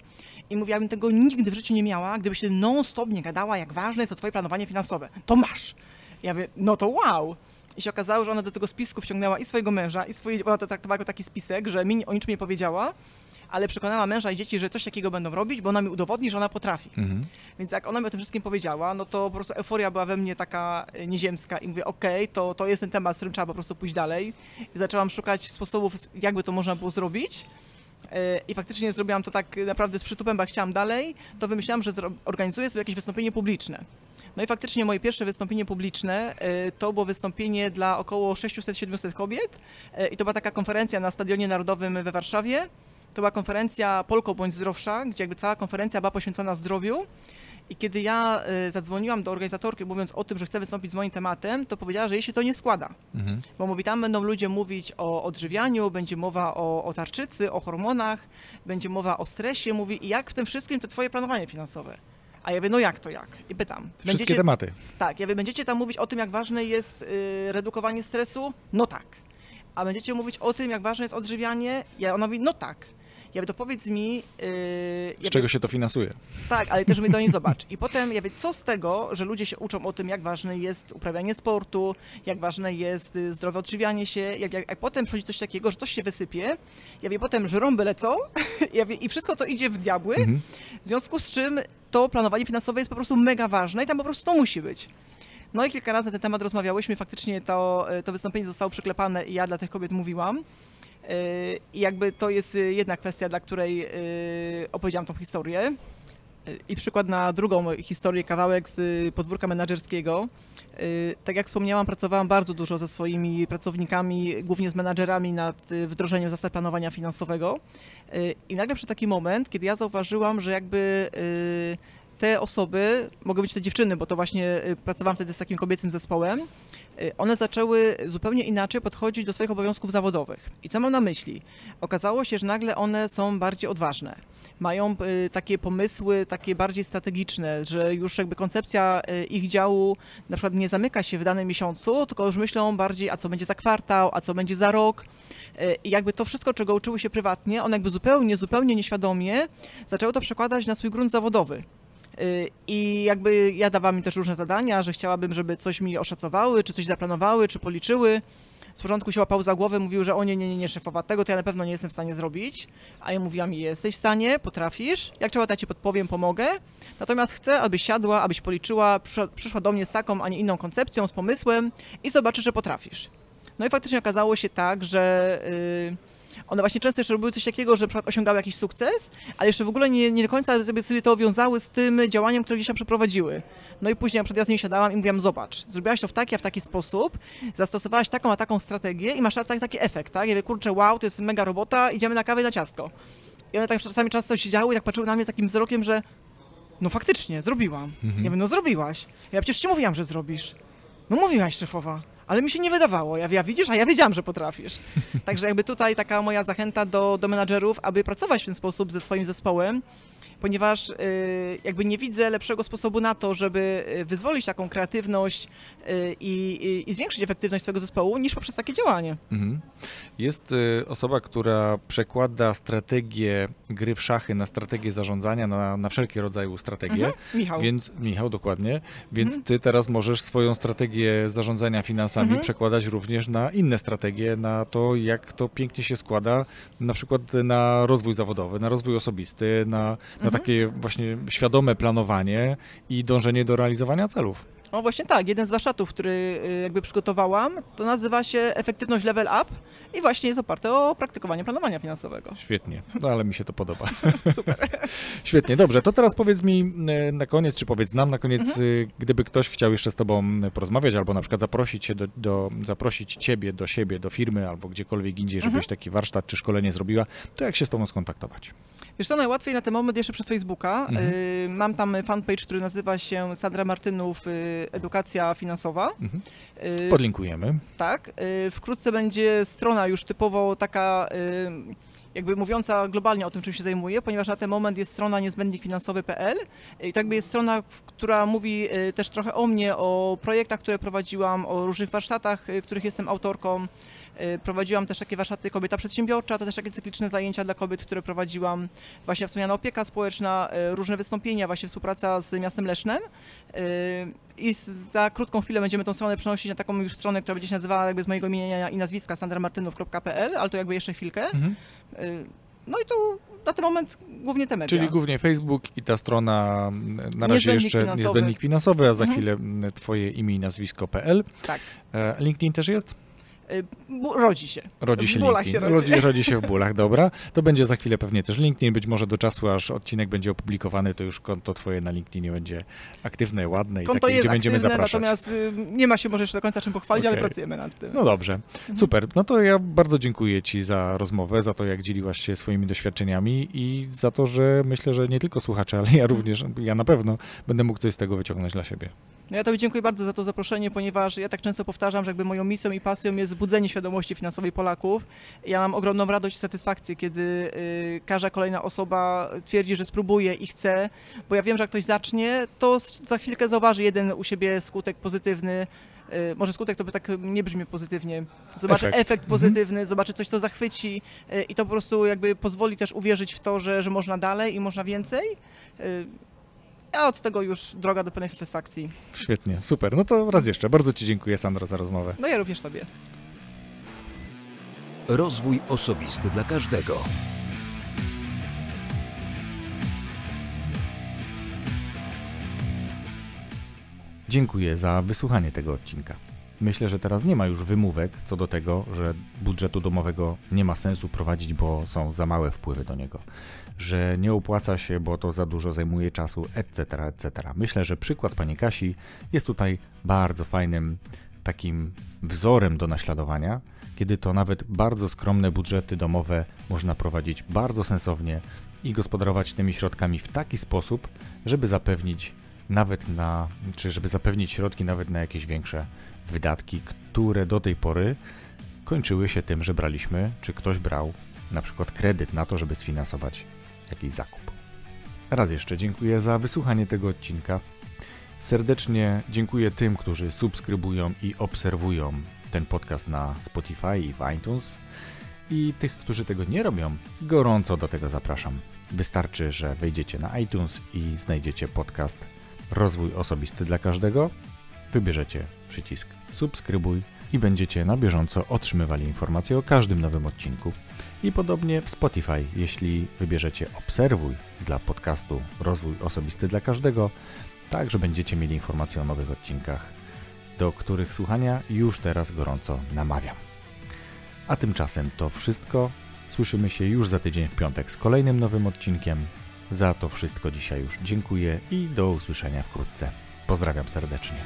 i mówi, ja bym tego nigdy w życiu nie miała, gdybyś ty non-stop nie gadała, jak ważne jest to twoje planowanie finansowe. To masz. Ja mówię, no to wow. I się okazało, że ona do tego spisku wciągnęła i swojego męża, i swoje, ona to traktowała jako taki spisek, że mi o niczym nie powiedziała, ale przekonała męża i dzieci, że coś takiego będą robić, bo ona mi udowodni, że ona potrafi. Mhm. Więc jak ona mi o tym wszystkim powiedziała, no to po prostu euforia była we mnie taka e, nieziemska i mówię, okej, to, to jest ten temat, z którym trzeba po prostu pójść dalej. I zaczęłam szukać sposobów, jakby to można było zrobić. E, I faktycznie zrobiłam to tak naprawdę z przytupem, bo jak chciałam dalej, to wymyślałam, że organizuję sobie jakieś wystąpienie publiczne. No i faktycznie moje pierwsze wystąpienie publiczne e, to było wystąpienie dla około 600-700 kobiet i to była taka konferencja na Stadionie Narodowym we Warszawie. To była konferencja Polko bądź zdrowsza, gdzie jakby cała konferencja była poświęcona zdrowiu. I kiedy ja e, zadzwoniłam do organizatorki, mówiąc o tym, że chcę wystąpić z moim tematem, to powiedziała, że jej się to nie składa. Mhm. Bo mówi, tam będą ludzie mówić o odżywianiu, będzie mowa o, o tarczycy, o hormonach, będzie mowa o stresie. Mówi, i jak w tym wszystkim to twoje planowanie finansowe? A ja mówię, no jak to jak? I pytam. Wszystkie tematy. Tak, ja mówię, będziecie tam mówić o tym, jak ważne jest y, redukowanie stresu? No tak. A będziecie mówić o tym, jak ważne jest odżywianie? Ja, ona mówi, no tak. Ja mówię, to powiedz mi... Yy, ja Z mówię, czego się to finansuje? tak, ale też mnie do niej zobacz. I potem ja wiem, co z tego, że ludzie się uczą o tym, jak ważne jest uprawianie sportu, jak ważne jest y, zdrowe odżywianie się, jak, jak, jak potem przychodzi coś takiego, że coś się wysypie, ja wiem, potem żrąby lecą ja i wszystko to idzie w diabły, Mhm. w związku z czym to planowanie finansowe jest po prostu mega ważne i tam po prostu to musi być. No i kilka razy na ten temat rozmawiałyśmy, faktycznie to, to wystąpienie zostało przyklepane i ja dla tych kobiet mówiłam. Yy, I jakby to jest y, jedna kwestia, dla której yy, opowiedziałam tą historię. I przykład na drugą historię, kawałek z y, podwórka menadżerskiego. Yy, Tak jak wspomniałam, pracowałam bardzo dużo ze swoimi pracownikami, głównie z menadżerami nad y, wdrożeniem zasad planowania finansowego. I nagle przyszedł taki moment, kiedy ja zauważyłam, że jakby te osoby, mogą być te dziewczyny, bo to właśnie y, pracowałam wtedy z takim kobiecym zespołem, y, one zaczęły zupełnie inaczej podchodzić do swoich obowiązków zawodowych. I co mam na myśli? Okazało się, że nagle one są bardziej odważne. Mają y, takie pomysły, takie bardziej strategiczne, że już jakby koncepcja ich działu na przykład nie zamyka się w danym miesiącu, tylko już myślą bardziej, a co będzie za kwartał, a co będzie za rok. I jakby to wszystko, czego uczyły się prywatnie, one jakby zupełnie, zupełnie nieświadomie zaczęły to przekładać na swój grunt zawodowy. Y, I jakby ja dawałam im też różne zadania, że chciałabym, żeby coś mi oszacowały, czy coś zaplanowały, czy policzyły. Z początku się łapał za głowę, mówił, że o nie, nie, nie, nie, szefowa, tego to ja na pewno nie jestem w stanie zrobić. A ja mówiłam, jesteś w stanie, potrafisz, jak trzeba, to ja ci podpowiem, pomogę. Natomiast chcę, abyś siadła, abyś policzyła, przyszła, do mnie z taką, a nie inną koncepcją, z pomysłem i zobaczysz, że potrafisz. No i faktycznie okazało się tak, że y, one właśnie często jeszcze robiły coś takiego, że na osiągały jakiś sukces, ale jeszcze w ogóle nie, nie do końca sobie, sobie to wiązały z tym działaniem, które gdzieś tam przeprowadziły. No i później na przykład ja z nimi siadałam i mówiłam, zobacz, zrobiłaś to w taki, a w taki sposób, zastosowałaś taką, a taką strategię i masz taki, taki efekt, tak? Ja mówię, kurczę, wow, to jest mega robota, idziemy na kawę i na ciastko. I one tak czasami często siedziały i tak patrzyły na mnie takim wzrokiem, że no faktycznie, zrobiłam. Mhm. Ja mówię, no zrobiłaś. Ja przecież ci mówiłam, że zrobisz. No mówiłaś, szefowa. Ale mi się nie wydawało. Ja, ja widzisz, a ja wiedziałam, że potrafisz. Także jakby tutaj taka moja zachęta do, do menadżerów, aby pracować w ten sposób ze swoim zespołem, ponieważ y, jakby nie widzę lepszego sposobu na to, żeby y, wyzwolić taką kreatywność y, i, i, zwiększyć efektywność swojego zespołu, niż poprzez takie działanie. Mhm. Jest osoba, która przekłada strategię gry w szachy na strategię zarządzania, na, na wszelkie rodzaje strategie. Mhm. Michał. Więc, Michał, dokładnie. Więc Mhm. ty teraz możesz swoją strategię zarządzania finansami Mhm. przekładać również na inne strategie, na to, jak to pięknie się składa, na przykład na rozwój zawodowy, na rozwój osobisty, na, na Mhm. takie właśnie świadome planowanie i dążenie do realizowania celów. O właśnie tak, jeden z warsztatów, który y, jakby przygotowałam, to nazywa się Efektywność Level Up i właśnie jest oparte o praktykowanie planowania finansowego. Świetnie, no ale mi się to podoba. Super. Świetnie, dobrze. To teraz powiedz mi e, na koniec, czy powiedz nam na koniec, Mhm. y, gdyby ktoś chciał jeszcze z tobą porozmawiać, albo na przykład zaprosić cię do, do zaprosić ciebie do siebie, do firmy, albo gdziekolwiek indziej, żebyś Mhm. taki warsztat czy szkolenie zrobiła, to jak się z tobą skontaktować? Wiesz co, najłatwiej na ten moment jeszcze przez Facebooka. Mhm. Y, mam tam fanpage, który nazywa się Sandra Martynów y, Edukacja Finansowa. Mhm. Y, Podlinkujemy. Tak. y, Wkrótce będzie strona już typowo taka y, jakby mówiąca globalnie o tym, czym się zajmuję, ponieważ na ten moment jest strona niezbędnikfinansowy.pl i to jakby jest strona, która mówi y, też trochę o mnie, o projektach, które prowadziłam, o różnych warsztatach, y, których jestem autorką. Y, Prowadziłam też takie warsztaty Kobieta Przedsiębiorcza, to też takie cykliczne zajęcia dla kobiet, które prowadziłam. Właśnie wspomniana opieka społeczna, y, różne wystąpienia, właśnie współpraca z miastem Lesznem. Y, I za krótką chwilę będziemy tą stronę przenosić na taką już stronę, która będzie się nazywała jakby z mojego imienia i nazwiska sandramartynów.pl, ale to jakby jeszcze chwilkę. Mhm. No i tu na ten moment głównie te media. Czyli głównie Facebook i ta strona m, na razie Niezbędnik jeszcze finansowy. niezbędnik finansowy, a za Mhm. chwilę m, twoje imię i nazwisko.pl. Tak. E, LinkedIn też jest? Y, Rodzi się. Rodzi W się bólach LinkedIn. się rodzi. rodzi. rodzi się w bólach, dobra. To będzie za chwilę pewnie też LinkedIn. Być może do czasu, aż odcinek będzie opublikowany, to już konto twoje na LinkedInie będzie aktywne, ładne i Konto takie, gdzie będziemy zapraszać. natomiast y, nie ma się może jeszcze do końca czym pochwalić, ale Okej. pracujemy nad tym. No dobrze, super. No to ja bardzo dziękuję Ci za rozmowę, za to, jak dzieliłaś się swoimi doświadczeniami i za to, że myślę, że nie tylko słuchacze, ale ja również, ja na pewno będę mógł coś z tego wyciągnąć dla siebie. No ja Tobie dziękuję bardzo za to zaproszenie, ponieważ ja tak często powtarzam, że jakby moją misją i pasją jest budzenie świadomości finansowej Polaków. Ja mam ogromną radość i satysfakcję, kiedy y, każda kolejna osoba twierdzi, że spróbuje i chce, bo ja wiem, że jak ktoś zacznie, to za chwilkę zauważy jeden u siebie skutek pozytywny. y, Może skutek to by tak nie brzmi pozytywnie. Zobaczy Efekt. efekt, Mhm. pozytywny, zobaczy coś, co zachwyci y, i to po prostu jakby pozwoli też uwierzyć w to, że, że można dalej i można więcej. A od tego już droga do pełnej satysfakcji. Świetnie, super. No to raz jeszcze, bardzo Ci dziękuję Sandro za rozmowę. No ja również Tobie. Rozwój osobisty dla każdego. Dziękuję za wysłuchanie tego odcinka. Myślę, że teraz nie ma już wymówek co do tego, że budżetu domowego nie ma sensu prowadzić, bo są za małe wpływy do niego, że nie opłaca się, bo to za dużo zajmuje czasu, etc., etc. Myślę, że przykład pani Kasi jest tutaj bardzo fajnym takim wzorem do naśladowania, kiedy to nawet bardzo skromne budżety domowe można prowadzić bardzo sensownie i gospodarować tymi środkami w taki sposób, żeby zapewnić nawet na, czy żeby zapewnić środki nawet na jakieś większe wydatki, które do tej pory kończyły się tym, że braliśmy, czy ktoś brał na przykład kredyt na to, żeby sfinansować jakiś zakup. Raz jeszcze dziękuję za wysłuchanie tego odcinka. Serdecznie dziękuję tym, którzy subskrybują i obserwują ten podcast na Spotify i w iTunes. I tych, którzy tego nie robią, gorąco do tego zapraszam. Wystarczy, że wejdziecie na iTunes i znajdziecie podcast Rozwój Osobisty dla Każdego. Wybierzecie przycisk subskrybuj i będziecie na bieżąco otrzymywali informacje o każdym nowym odcinku. I podobnie w Spotify, jeśli wybierzecie obserwuj dla podcastu Rozwój Osobisty dla Każdego, także będziecie mieli informacje o nowych odcinkach, do których słuchania już teraz gorąco namawiam. A tymczasem to wszystko. Słyszymy się już za tydzień w piątek z kolejnym nowym odcinkiem. Za to wszystko dzisiaj już dziękuję i do usłyszenia wkrótce. Pozdrawiam serdecznie.